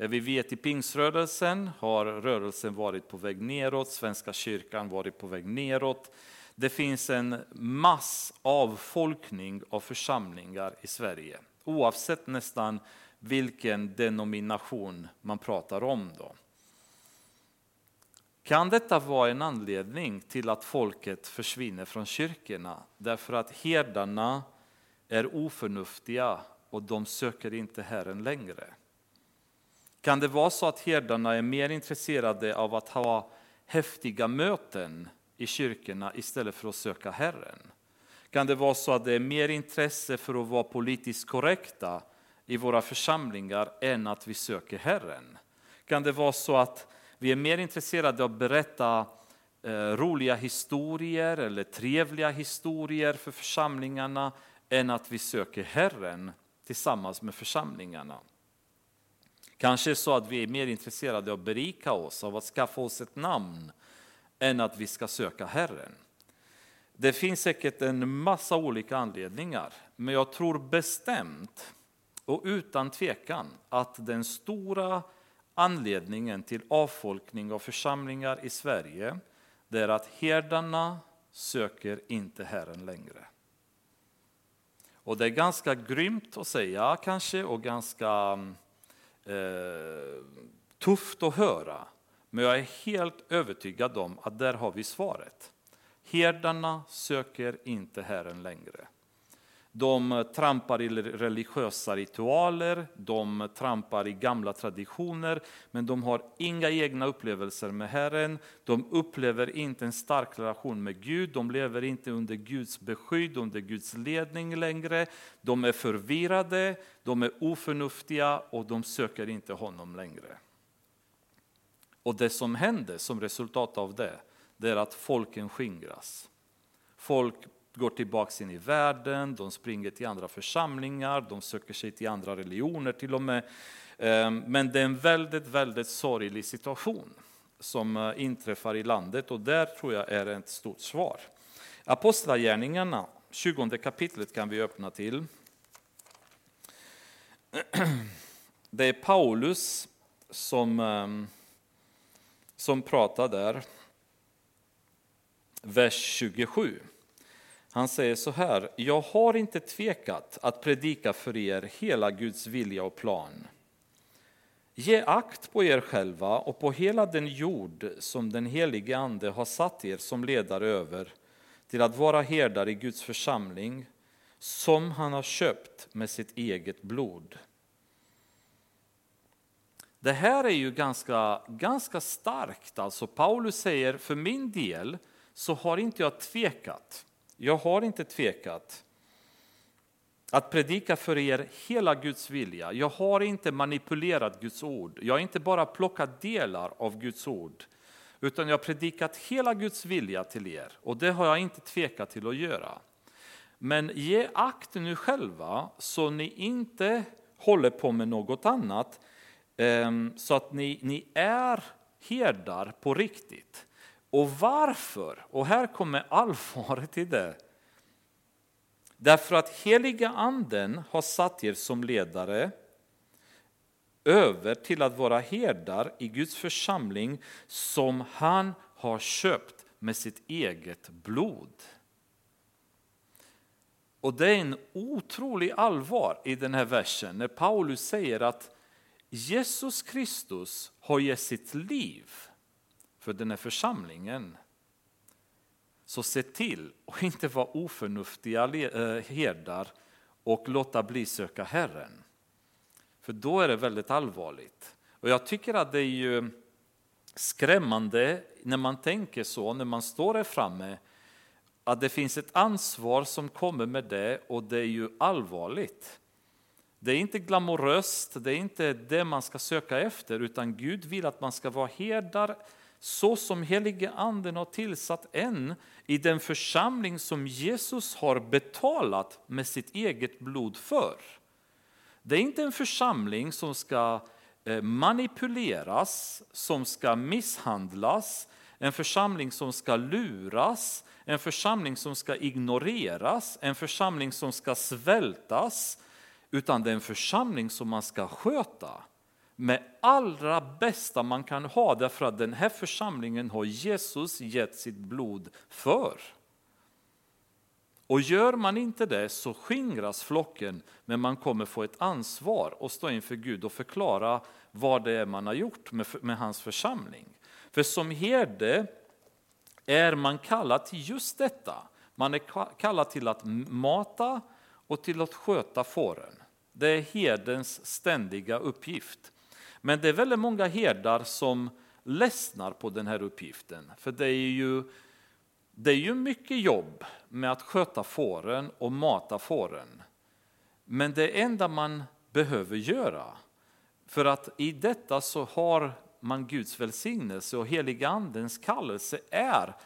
Eh, vi vet i pingströrelsen har rörelsen varit på väg neråt, Svenska kyrkan varit på väg neråt. Det finns en mass avfolkning av församlingar i Sverige, oavsett nästan vilken denomination man pratar om. Då. Kan detta vara en anledning till att folket försvinner från kyrkorna? Därför att herdarna är oförnuftiga och de söker inte Herren längre. Kan det vara så att herdarna är mer intresserade av att ha häftiga möten i kyrkorna istället för att söka Herren? Kan det vara så att det är mer intresse för att vara politiskt korrekta i våra församlingar än att vi söker Herren? Kan det vara så att vi är mer intresserade av att berätta eh, roliga historier eller trevliga historier för församlingarna än att vi söker Herren tillsammans med församlingarna? Kanske så att vi är mer intresserade av att berika oss, av att skaffa oss ett namn, än att vi ska söka Herren. Det finns säkert en massa olika anledningar, men jag tror bestämt och utan tvekan att den stora anledningen till avfolkning av församlingar i Sverige, det är att herdarna söker inte Herren längre. Och det är ganska grymt att säga kanske och ganska eh, tufft att höra. Men jag är helt övertygad om att där har vi svaret. Herdarna söker inte Herren längre. De trampar i religiösa ritualer, de trampar i gamla traditioner, men de har inga egna upplevelser med Herren. De upplever inte en stark relation med Gud, de lever inte under Guds beskydd, under Guds ledning längre. De är förvirrade, de är oförnuftiga och de söker inte honom längre. Och det som händer som resultat av det, det är att folken skingras. Folk går tillbaka in i världen, de springer till andra församlingar, de söker sig till andra religioner till och med. Ehm, men det är en väldigt, väldigt sorglig situation som eh, inträffar i landet och där tror jag är ett stort svar. Apostlagärningarna, 20 kapitlet kan vi öppna till. *clears throat* Det är Paulus som, ehm, som pratar där, vers 27. Han säger så här, jag har inte tvekat att predika för er hela Guds vilja och plan. Ge akt på er själva och på hela den jord som den helige Ande har satt er som ledare över till att vara herdar i Guds församling som han har köpt med sitt eget blod. Det här är ju ganska, ganska starkt. Alltså Paulus säger, för min del så har inte jag tvekat. Jag har inte tvekat att predika för er hela Guds vilja. Jag har inte manipulerat Guds ord. Jag har inte bara plockat delar av Guds ord, utan jag har predikat hela Guds vilja till er. Och det har jag inte tvekat till att göra. Men ge akt nu själva så ni inte håller på med något annat, ehm, så att ni, ni är herdar på riktigt. Och varför? Och här kommer allvaret i det. Därför att heliga anden har satt er som ledare över till att vara herdar i Guds församling som han har köpt med sitt eget blod. Och det är en otrolig allvar i den här versen när Paulus säger att Jesus Kristus har gett sitt liv för den här församlingen. Så se till att inte vara oförnuftiga eh, herdar och låta bli söka Herren. För då är det väldigt allvarligt. Och jag tycker att det är ju skrämmande när man tänker så, när man står här framme, att det finns ett ansvar som kommer med det och det är ju allvarligt. Det är inte glamoröst, det är inte det man ska söka efter, utan Gud vill att man ska vara herdar så som helige anden har tillsatt en i den församling som Jesus har betalat med sitt eget blod för. Det är inte en församling som ska eh, manipuleras, som ska misshandlas, en församling som ska luras, en församling som ska ignoreras, en församling som ska svältas, utan det är en församling som man ska sköta med allra bästa man kan ha därför att den här församlingen har Jesus gett sitt blod för. Och gör man inte det så skingras flocken, men man kommer få ett ansvar och stå inför Gud och förklara vad det är man har gjort med, med hans församling. För som herde är man kallad till just detta. Man är kallad till att mata och till att sköta fåren. Det är herdens ständiga uppgift. Men det är väldigt många herdar som ledsnar på den här uppgiften. För det är ju, det är ju mycket jobb med att sköta fåren och mata fåren. Men det enda man behöver göra, för att i detta så har man Guds välsignelse och heliga andens kallelse är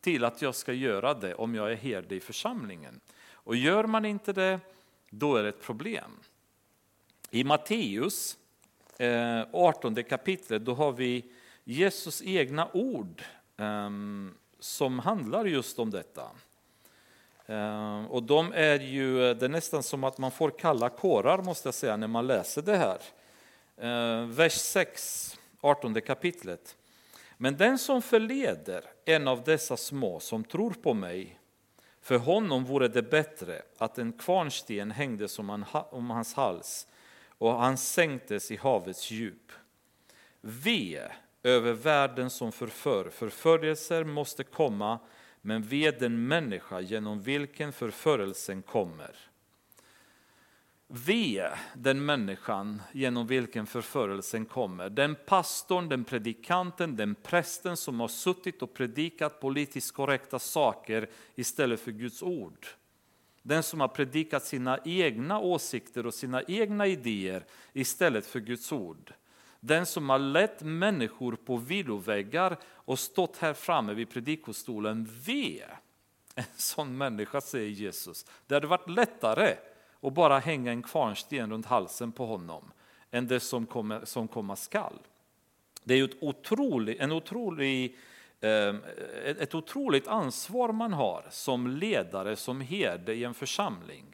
till att jag ska göra det om jag är herde i församlingen. Och gör man inte det, då är det ett problem. I Matteus Eh, 18 kapitlet då har vi Jesus egna ord ehm, som handlar just om detta. Ehm, och de är ju, det är nästan som att man får kalla kårar måste jag säga när man läser det här. Ehm, vers 6, 18 kapitlet. Men den som förleder en av dessa små som tror på mig, för honom vore det bättre att en kvarnsten hängdes om hans hals och han sänktes i havets djup. Ve över världen som förför, förföljelser måste komma, men ve den människa genom vilken förförelsen kommer. Ve den människan genom vilken förförelsen kommer. Den pastorn, den predikanten, den prästen som har suttit och predikat politiskt korrekta saker istället för Guds ord. Den som har predikat sina egna åsikter och sina egna idéer istället för Guds ord. Den som har lett människor på viloväggar och stått här framme vid predikostolen. Ve en sån människa, säger Jesus. Det hade varit lättare att bara hänga en kvarnsten runt halsen på honom än det som, komma, som komma skall. Det är ett otrolig, en otrolig Ehm, ett otroligt ansvar man har som ledare, som herde i en församling.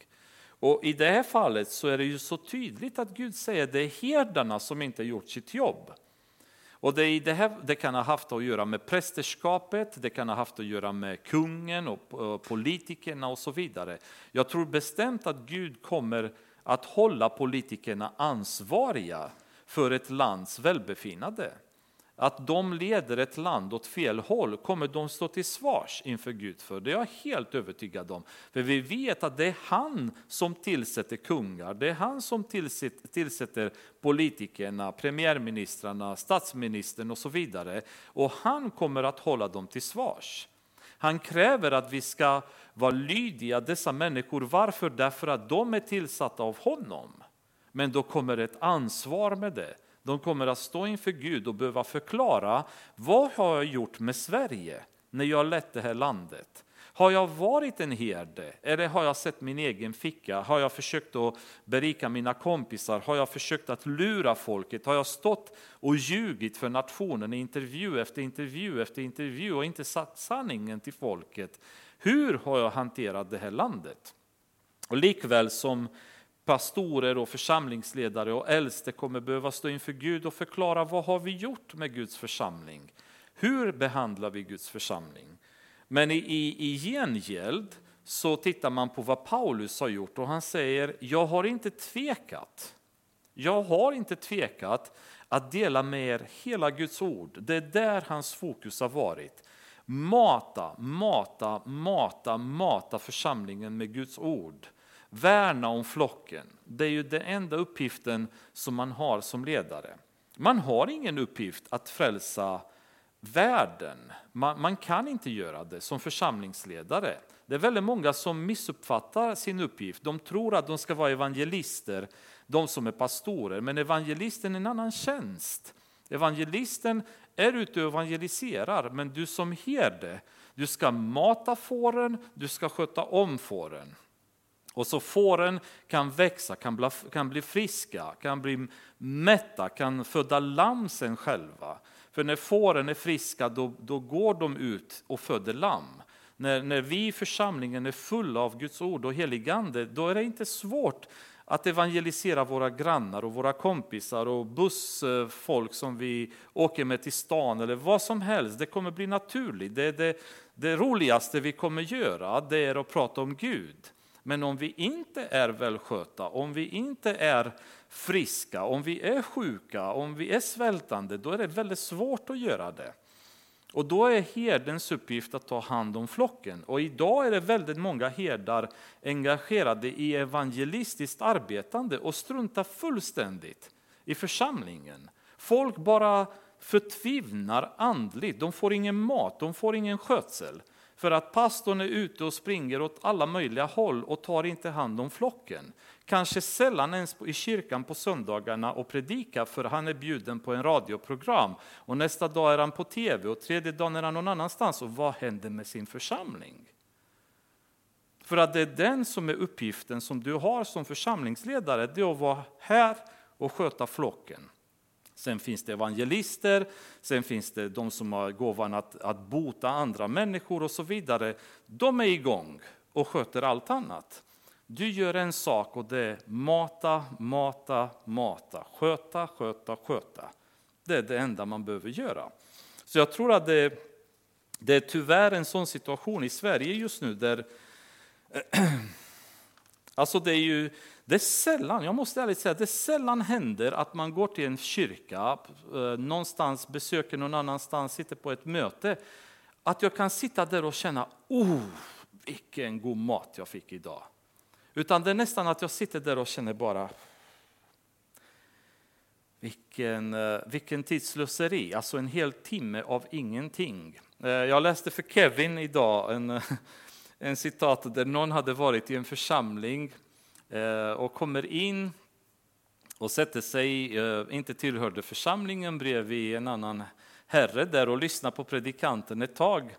Och I det här fallet så är det ju så tydligt att Gud säger att det är herdarna som inte gjort sitt jobb. Och det, det, här, det, kan ha haft att göra med prästerskapet, det kan ha haft att göra med kungen och politikerna och så vidare. Jag tror bestämt att Gud kommer att hålla politikerna ansvariga för ett lands välbefinnande att de leder ett land åt fel håll kommer de stå till svars inför Gud för. Det är jag helt övertygad om. För vi vet att det är han som tillsätter kungar, det är han som tillsätter, politikerna, premiärministrarna, statsministern och så vidare. Och han kommer att hålla dem till svars. Han kräver att vi ska vara lydiga dessa människor. Varför? Därför att de är tillsatta av honom. Men då kommer ett ansvar med det. De kommer att stå inför Gud och behöva förklara vad har jag gjort med Sverige när jag lett det här landet? Har jag varit en herde eller har jag sett min egen ficka? Har jag försökt att berika mina kompisar? Har jag försökt att lura folket? Har jag stått och ljugit för nationen i intervju efter intervju efter intervju och inte sagt sanningen till folket? Hur har jag hanterat det här landet? Och likväl som pastorer och församlingsledare och äldste kommer behöva stå inför Gud och förklara vad har vi gjort med Guds församling? Hur behandlar vi Guds församling? Men i, i, i gengäld så tittar man på vad Paulus har gjort och han säger, jag har inte tvekat. Jag har inte tvekat att dela med er hela Guds ord. Det är där hans fokus har varit. Mata, mata, mata, mata församlingen med Guds ord. Värna om flocken. Det är ju den enda uppgiften som man har som ledare. Man har ingen uppgift att frälsa världen. Man, man, kan inte göra det som församlingsledare. Det är väldigt många som missuppfattar sin uppgift. De tror att de ska vara evangelister, de som är pastorer. Men evangelisten är en annan tjänst. Evangelisten är ute och evangeliserar, men du som herde, du ska mata fåren, du ska sköta om fåren. Och så fåren kan växa, kan bli, kan bli friska, kan bli mätta, kan föda lamsen själva. För när fåren är friska då, då går de ut och föder lamm. När, när vi i församlingen är fulla av Guds ord och heligande, då är det inte svårt att evangelisera våra grannar och våra kompisar och bussfolk som vi åker med till stan eller vad som helst. Det kommer bli naturligt. Det, det, det roligaste vi kommer göra det är att prata om Gud. Men om vi inte är välskötta, om vi inte är friska, om vi är sjuka, om vi är svältande, då är det väldigt svårt att göra det. Och då är herdens uppgift att ta hand om flocken. Och idag är det väldigt många herdar engagerade i evangelistiskt arbetande och struntar fullständigt i församlingen. Folk bara förtvivnar andligt, de får ingen mat, de får ingen skötsel. För att pastorn är ute och springer åt alla möjliga håll och tar inte hand om flocken. Kanske sällan ens i kyrkan på söndagarna och predikar för han är bjuden på en radioprogram. Och nästa dag är han på tv och tredje dagen är han någon annanstans. Och vad händer med sin församling? För att det är den som är uppgiften som du har som församlingsledare, det är att vara här och sköta flocken. Sen finns det evangelister, sen finns det de som har gåvan att, att bota andra människor och så vidare. De är igång och sköter allt annat. Du gör en sak och det är mata, mata, mata, sköta, sköta, sköta. Det är det enda man behöver göra. Så jag tror att det, det är tyvärr en sån situation i Sverige just nu där *clears throat* Alltså det är ju det är sällan, jag måste ärligt säga, det sällan händer att man går till en kyrka, eh, någonstans besöker någon annanstans, sitter på ett möte, att jag kan sitta där och känna, oh, vilken god mat jag fick idag. Utan det är nästan att jag sitter där och känner bara, vilken, eh, vilken tidslöseri, alltså en hel timme av ingenting. Eh, jag läste för Kevin idag en, *laughs* en citat där någon hade varit i en församling Eh, och kommer in och sätter sig, eh, inte tillhörde församlingen, bredvid en annan herre där och lyssnar på predikanten ett tag.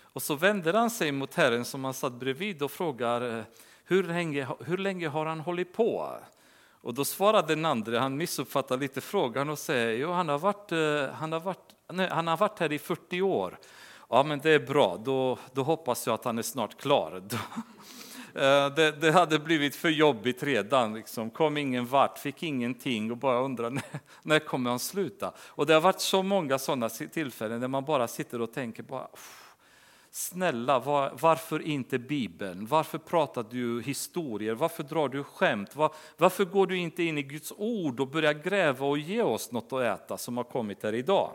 Och så vänder han sig mot herren som han satt bredvid och frågar eh, hur länge, hur länge har han hållit på? Och då svarar den andra, han missuppfattar lite frågan och säger jo, han, har varit, han, har varit, nej, han har varit här i 40 år. Ja, men det är bra, då, då hoppas jag att han är snart klar. *laughs* Eh, det, det, hade blivit för jobbigt redan, liksom. kom ingen vart, fick ingenting och bara undrar *laughs* när, när kommer han sluta? Och det har varit så många sådana tillfällen där man bara sitter och tänker, bara, snälla var, varför inte Bibeln? Varför pratar du historier? Varför drar du skämt? Var, varför går du inte in i Guds ord och börjar gräva och ge oss något att äta som har kommit här idag?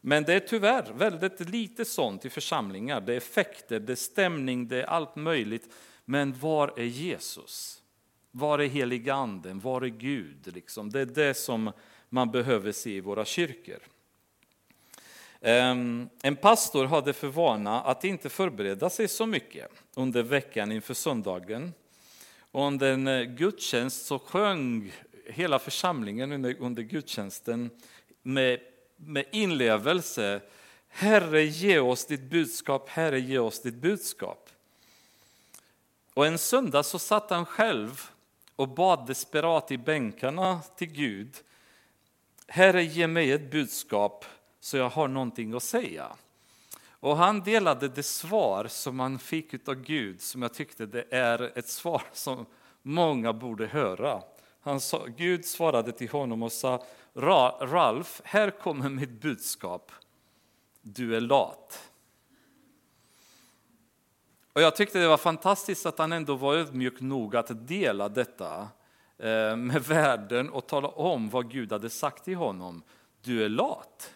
Men det är tyvärr väldigt lite sånt i församlingar. Det är effekter, det är stämning, det är allt möjligt men var är Jesus? Var är heliganden? Var är Gud? Liksom? Det är det som man behöver se i våra kyrkor. Ehm, en pastor hade för vana att inte förbereda sig så mycket under veckan inför söndagen. Och under en eh, gudstjänst så sjöng hela församlingen under, under gudstjänsten med, med inlevelse Herre, ge oss ditt budskap, Herre, ge oss ditt budskap. Och en söndag så satt han själv och bad desperat i bänkarna till Gud. Herre, ge mig ett budskap så jag har någonting att säga. Och han delade det svar som han fick av Gud, som jag tyckte det är ett svar som många borde höra. Han sa, Gud svarade till honom och sa, Ralf, här kommer mitt budskap. Du är lat. Och jag tyckte det var fantastiskt att han ändå var ödmjuk nog att dela detta eh, med *laughs* världen och tala om vad Gud hade sagt till honom. Du är lat.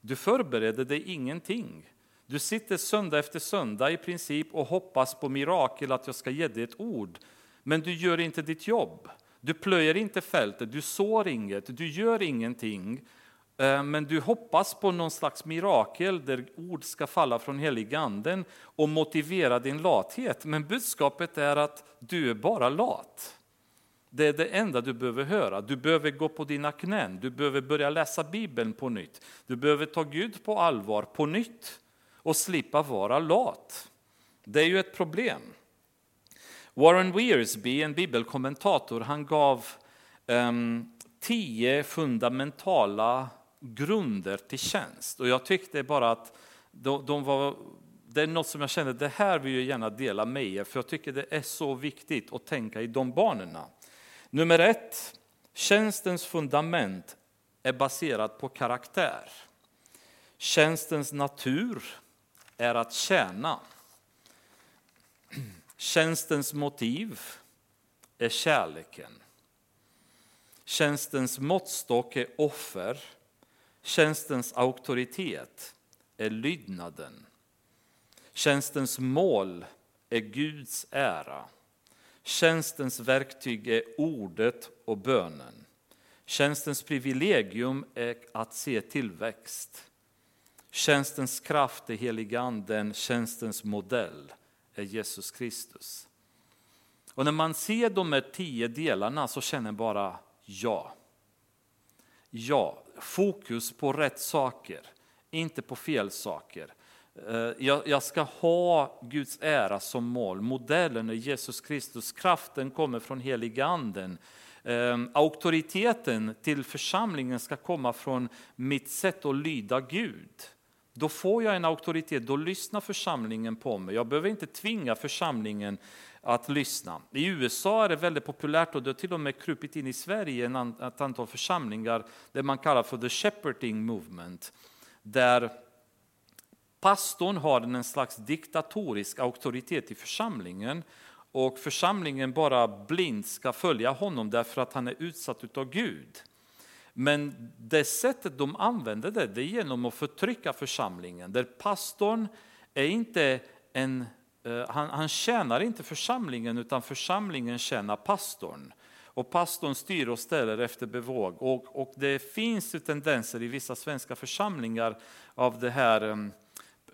Du förbereder dig ingenting. Du sitter söndag efter söndag i princip och hoppas på mirakel att jag ska ge dig ett ord. Men du gör inte ditt jobb. Du plöjer inte fältet, du sår inget, du gör ingenting. Eh, men du hoppas på någon slags mirakel där ord ska falla från heliganden och motivera din lathet. Men budskapet är att du är bara lat. Det är det enda du behöver höra. Du behöver gå på dina knän, du behöver börja läsa Bibeln på nytt. Du behöver ta Gud på allvar på nytt och slippa vara lat. Det är ju ett problem. Warren Wearsby, en bibelkommentator, han gav um, tio fundamentala grunder till tjänst. Och jag tyckte bara att de, de var, det är något som jag kände, det här vill jag gärna dela med er, för jag tycker det är så viktigt att tänka i de banorna. Nummer ett, tjänstens fundament är baserat på karaktär. Tjänstens natur är att tjäna. Tjänstens motiv är kärleken. Tjänstens måttstock är offer. Tjänstens auktoritet är lydnaden. Tjänstens mål är Guds ära. Tjänstens verktyg är ordet och bönen. Tjänstens privilegium är att se tillväxt. Tjänstens kraft är heliganden, tjänstens modell är Jesus Kristus. Och när man ser de här tio delarna så känner man bara ja. Ja, fokus på rätt saker, inte på fel saker. Eh, jag ska ha Guds ära som mål. Modellen är Jesus Kristus. Kraften kommer från heliganden. Eh, auktoriteten till församlingen ska komma från mitt sätt att lyda Gud. Då får jag en auktoritet, då lyssnar församlingen på mig. Jag behöver inte tvinga församlingen att lyssna. I USA är det väldigt populärt och det har till och med krupit in i Sverige ett antal församlingar det man kallar för the shepherding movement. Där pastorn har en slags diktatorisk auktoritet i församlingen och församlingen bara blint ska följa honom därför att han är utsatt av Gud. Men det sättet de använder det, det är genom att förtrycka församlingen. Där pastorn är inte en, Eh, han, han tjänar inte församlingen utan församlingen tjänar pastorn. Och pastorn styr och ställer efter bevåg. Och, och det finns ju tendenser i vissa svenska församlingar av det här um,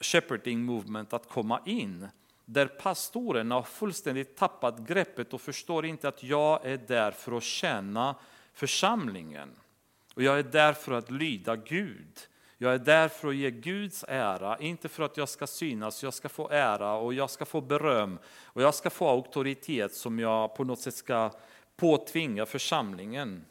shepherding movement att komma in. Där pastorerna har fullständigt tappat greppet och förstår inte att jag är där för att tjäna församlingen. Och jag är där för att lyda Gud. Jag är där för att ge Guds ära, inte för att jag ska synas, jag ska få ära och jag ska få beröm och jag ska få auktoritet som jag på något sätt ska påtvinga församlingen.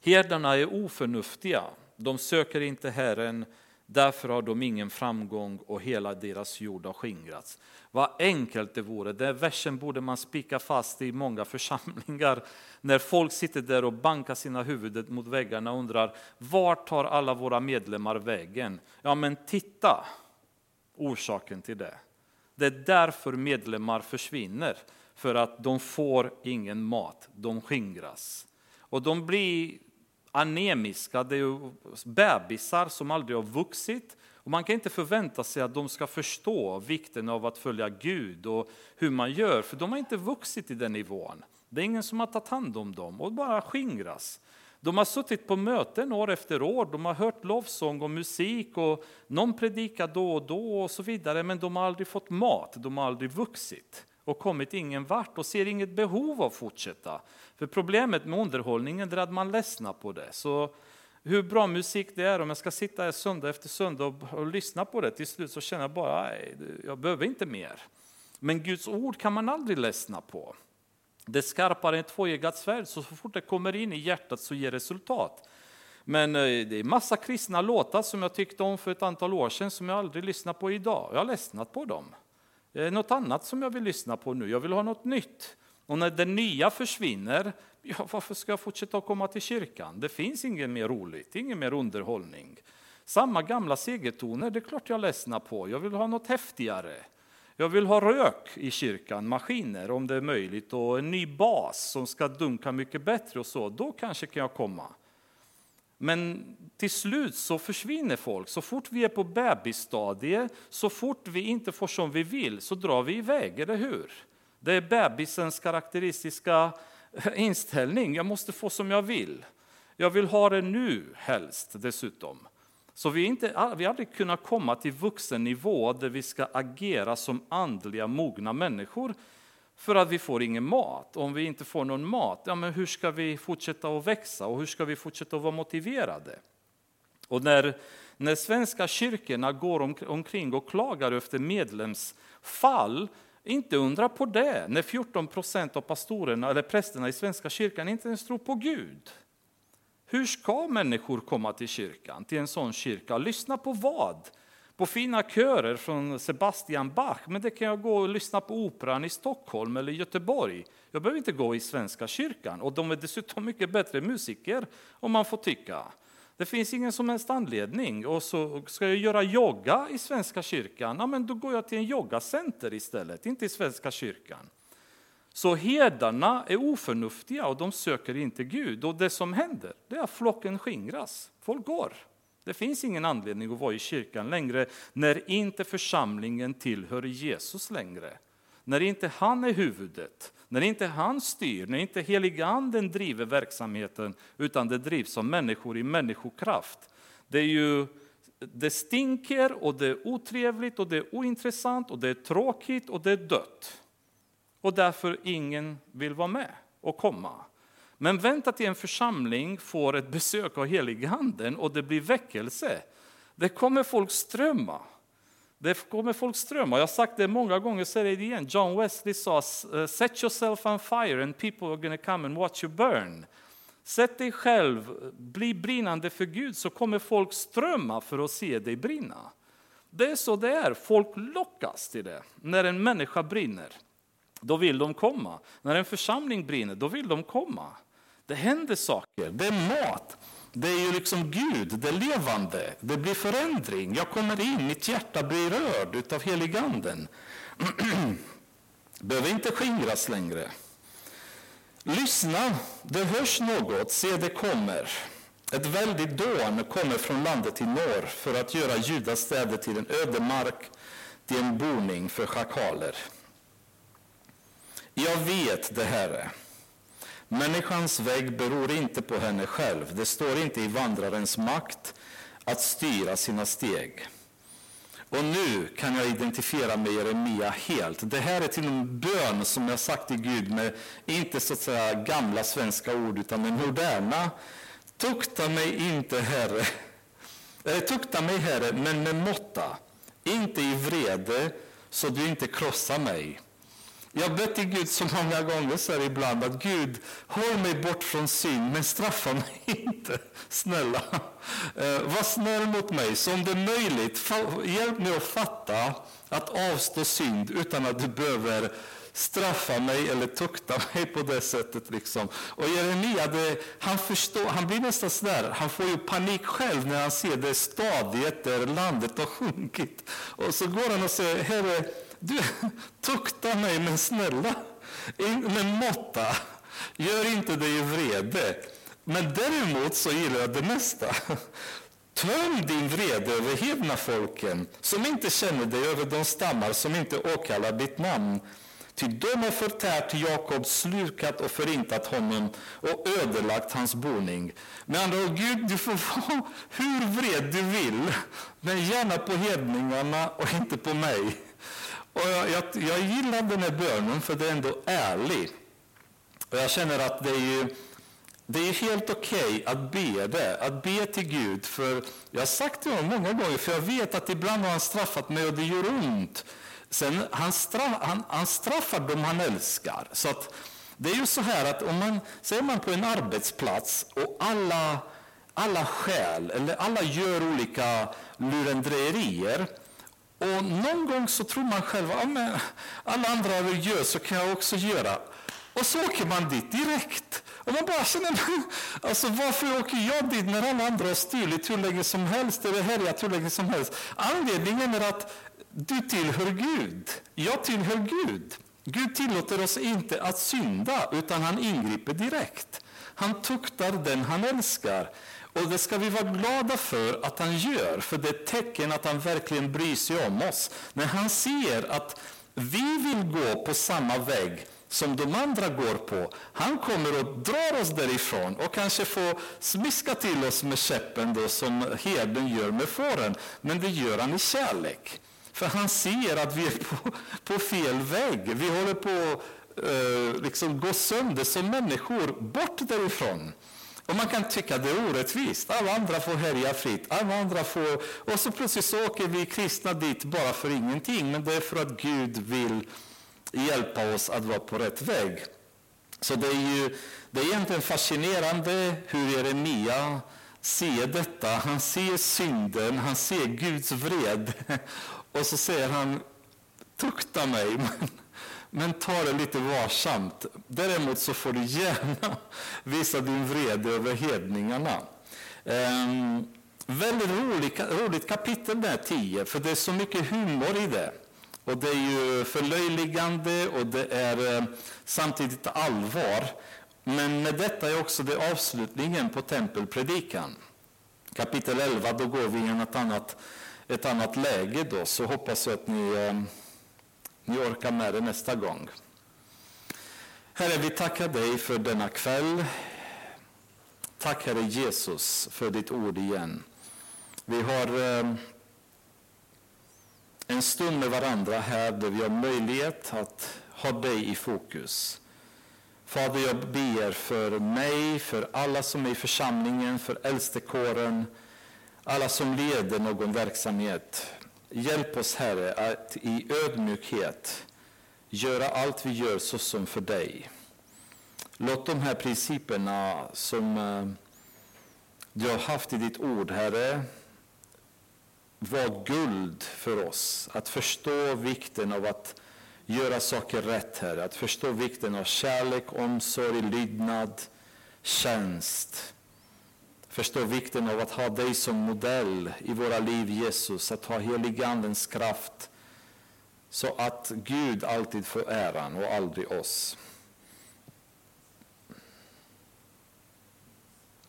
Herdarna är oförnuftiga, de söker inte Herren, därför har de ingen framgång och hela deras jord har skingrats. Vad enkelt det vore. Den versen borde man spika fast i många *laughs* församlingar. När folk sitter där och bankar sina huvuden mot väggarna och undrar vart tar alla våra medlemmar vägen? Ja men titta orsaken till det. Det är därför medlemmar försvinner. För att de får ingen mat, de skingras. Och de blir anemiska, det är bebisar som aldrig har vuxit. Och man kan inte förvänta sig att de ska förstå vikten av att följa Gud och hur man gör, för de har inte vuxit i den nivån. Det är ingen som har tagit hand om dem och bara skingras. De har suttit på möten år efter år, de har hört lovsång och musik och någon predikar då och då och så vidare, men de har aldrig fått mat, de har aldrig vuxit och kommit ingen vart och ser inget behov av att fortsätta. För problemet med underhållningen är att man ledsnar på det. Så hur bra musik det är, om jag ska sitta här söndag efter söndag och, och lyssna på det, till slut så känner jag bara, nej, jag behöver inte mer. Men Guds ord kan man aldrig ledsna på. Det är skarpare än ett tvåeggat svärd, så, så fort det kommer in i hjärtat så ger resultat. Men eh, det är massa kristna låtar som jag tyckte om för ett antal år sedan som jag aldrig lyssnar på idag. Jag har ledsnat på dem. Det är något annat som jag vill lyssna på nu, jag vill ha något nytt. Och när det nya försvinner, ja, varför ska jag fortsätta att komma till kyrkan? Det finns inget mer roligt, ingen mer underhållning. Samma gamla segertoner, det är klart jag ledsnar på. Jag vill ha något häftigare. Jag vill ha rök i kyrkan, maskiner om det är möjligt och en ny bas som ska dunka mycket bättre och så. Då kanske kan jag komma. Men till slut så försvinner folk. Så fort vi är på bebisstadiet, så fort vi inte får som vi vill, så drar vi iväg, eller hur? Det är bebisens karaktäristiska eh, inställning. Jag måste få som jag vill. Jag vill ha det nu helst dessutom. Så vi, inte, vi har aldrig kunnat komma till vuxennivå där vi ska agera som andliga mogna människor för att vi får ingen mat. Om vi inte får någon mat, ja, men hur ska vi fortsätta att växa och hur ska vi fortsätta att vara motiverade? Och när, när svenska kyrkorna går om, omkring och klagar efter medlemsfall, inte undra på det när 14 procent av pastorerna eller prästerna i Svenska kyrkan inte ens tror på Gud. Hur ska människor komma till kyrkan, till en sån kyrka? Lyssna på vad? På fina körer från Sebastian Bach, men det kan jag gå och lyssna på operan i Stockholm eller Göteborg. Jag behöver inte gå i Svenska kyrkan och de är dessutom mycket bättre musiker om man får tycka. Det finns ingen som helst anledning. Och så ska jag göra yoga i Svenska kyrkan, ja, men då går jag till en yogacenter istället, inte i Svenska kyrkan. Så herdarna är oförnuftiga och de söker inte Gud. Och det som händer det är att flocken skingras. Folk går. Det finns ingen anledning att vara i kyrkan längre när inte församlingen tillhör Jesus längre. När inte han är huvudet, när inte han styr, när inte heliganden driver verksamheten utan det drivs av människor i människokraft. Det är ju det stinker och det är otrevligt och det är ointressant och det är tråkigt och det är dött och därför ingen vill vara med och komma. Men vänta till en församling får ett besök av heliganden och det blir väckelse. Det kommer folk strömma. Det kommer folk strömma. Jag har sagt det många gånger, säger det igen. John Wesley sa, eh, set yourself on fire and people are going to come and watch you burn. Sätt dig själv, bli brinnande för Gud så kommer folk strömma för att se dig brinna. Det är så det är, folk lockas till det när en människa brinner då vill de komma. När en församling brinner, då vill de komma. Det händer saker, det är mat. Det är ju liksom Gud, det är levande, det blir förändring. Jag kommer in, mitt hjärta blir rörd av heliganden. *clears throat* Behöver inte skingras längre. Lyssna, det hörs något, se det kommer. Ett väldigt dån kommer från landet i norr för att göra Judas städer till en ödemark, till en boning för schakaler. Jag vet det, Herre. Människans väg beror inte på henne själv. Det står inte i vandrarens makt att styra sina steg. Och nu kan jag identifiera med Jeremia helt. Det här är till en bön som jag sagt till Gud med, inte så att säga gamla svenska ord, utan med moderna. Tukta mig inte, Herre. Eh, tukta mig, Herre, men med måtta. Inte i vrede, så du inte krossar mig. Jag har bett till Gud så många gånger så här ibland att Gud, håll mig bort från synd, men straffa mig *laughs* inte. Snälla, eh, var snäll mot mig. Så om det är möjligt, hjälp mig att fatta att avstå synd utan att du behöver straffa mig eller tukta *laughs* mig på det sättet. Liksom. Och Jeremia, det, han, förstår, han blir nästan sådär, han får ju panik själv när han ser det stadiet där landet har sjunkit. Och så går han och säger, Herre, du, tukta mig, men snälla, med måtta. Gör inte det i vrede. Men däremot så gillar jag det mesta. Töm din vrede över hedna folken som inte känner dig, över de stammar som inte åkallar ditt namn. Ty de har förtärt Jakob, slukat och förintat honom och ödelagt hans boning. Med andra ord, Gud, du får vara hur vred du vill, men gärna på hedningarna och inte på mig. Och jag, jag, jag gillar den här bönen för det är ändå ärlig. Och jag känner att det är ju, det är helt okej okay att be det, att be till Gud. För jag har sagt det honom många gånger, för jag vet att ibland har han straffat mig och det gör ont. Sen, han, straff, han, han straffar dem han älskar. Så att, det är ju så här att om man, säger man på en arbetsplats och alla, alla skäl, eller alla gör olika lurendrejerier, och någon gång så tror man själv att alla andra gör så kan jag också göra. Och så åker man dit direkt. Och man bara känner, *laughs* alltså varför åker jag dit när alla andra har stulit hur länge som helst eller härjat hur länge som helst? Anledningen är att du tillhör Gud. Jag tillhör Gud. Gud tillåter oss inte att synda, utan han ingriper direkt. Han tuktar den han älskar. Och det ska vi vara glada för att han gör, för det är ett tecken att han verkligen bryr sig om oss. När han ser att vi vill gå på samma väg som de andra går på. Han kommer och drar oss därifrån och kanske får smiska till oss med käppen då, som herden gör med fåren. Men det gör han i kärlek. För han ser att vi är på, på fel väg. Vi håller på att eh, liksom gå sönder som människor, bort därifrån. Och man kan tycka det är orättvist. Alla andra får härja fritt. Alla andra får... Och så plötsligt så åker vi kristna dit bara för ingenting. Men det är för att Gud vill hjälpa oss att vara på rätt väg. Så det är ju det är egentligen fascinerande hur Jeremia ser detta. Han ser synden, han ser Guds vred. *laughs* Och så säger han, tukta mig, *laughs* men, ta det lite varsamt. Däremot så får du gärna *laughs* visa din vrede över hedningarna. Um, väldigt roligt, roligt kapitel där 10, för det är så mycket humor i det. Och det är ju förlöjligande och det är eh, samtidigt allvar. Men med detta är också det avslutningen på tempelpredikan. Kapitel 11, då går vi i ett annat, ett annat läge då, så hoppas jag att ni, eh, ni orkar med det nästa gång. Herre, vi tackar dig för denna kväll. Tack Herre Jesus för ditt ord igen. Vi har eh, en stund med varandra här där vi har möjlighet att ha dig i fokus. Fader, jag ber för mig, för alla som är i församlingen, för äldstekåren, alla som leder någon verksamhet. Hjälp oss, Herre, att i ödmjukhet göra allt vi gör såsom för dig. Låt de här principerna som eh, du har haft i ditt ord, Herre, vara guld för oss. Att förstå vikten av att göra saker rätt, Herre. Att förstå vikten av kärlek, omsorg, lydnad, tjänst. Förstå vikten av att ha dig som modell i våra liv, Jesus. Att ha heligandens kraft så att Gud alltid får äran och aldrig oss.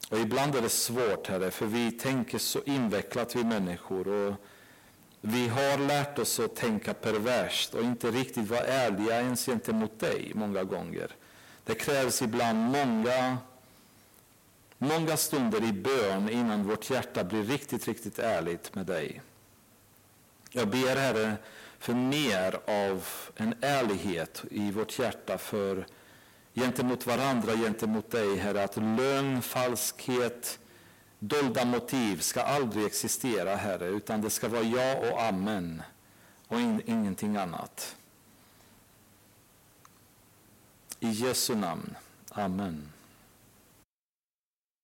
Och ibland är det svårt, Herre, för vi tänker så invecklat, vi människor. Och vi har lärt oss att tänka perverst och inte riktigt vara ärliga ens gentemot dig många gånger. Det krävs ibland många, många stunder i bön innan vårt hjärta blir riktigt, riktigt ärligt med dig. Jag ber, Herre, för mer av en ärlighet i vårt hjärta för gentemot varandra, gentemot dig, Herre, att lögn, falskhet, dolda motiv ska aldrig existera, Herre, utan det ska vara ja och amen och in, ingenting annat. I Jesu namn. Amen.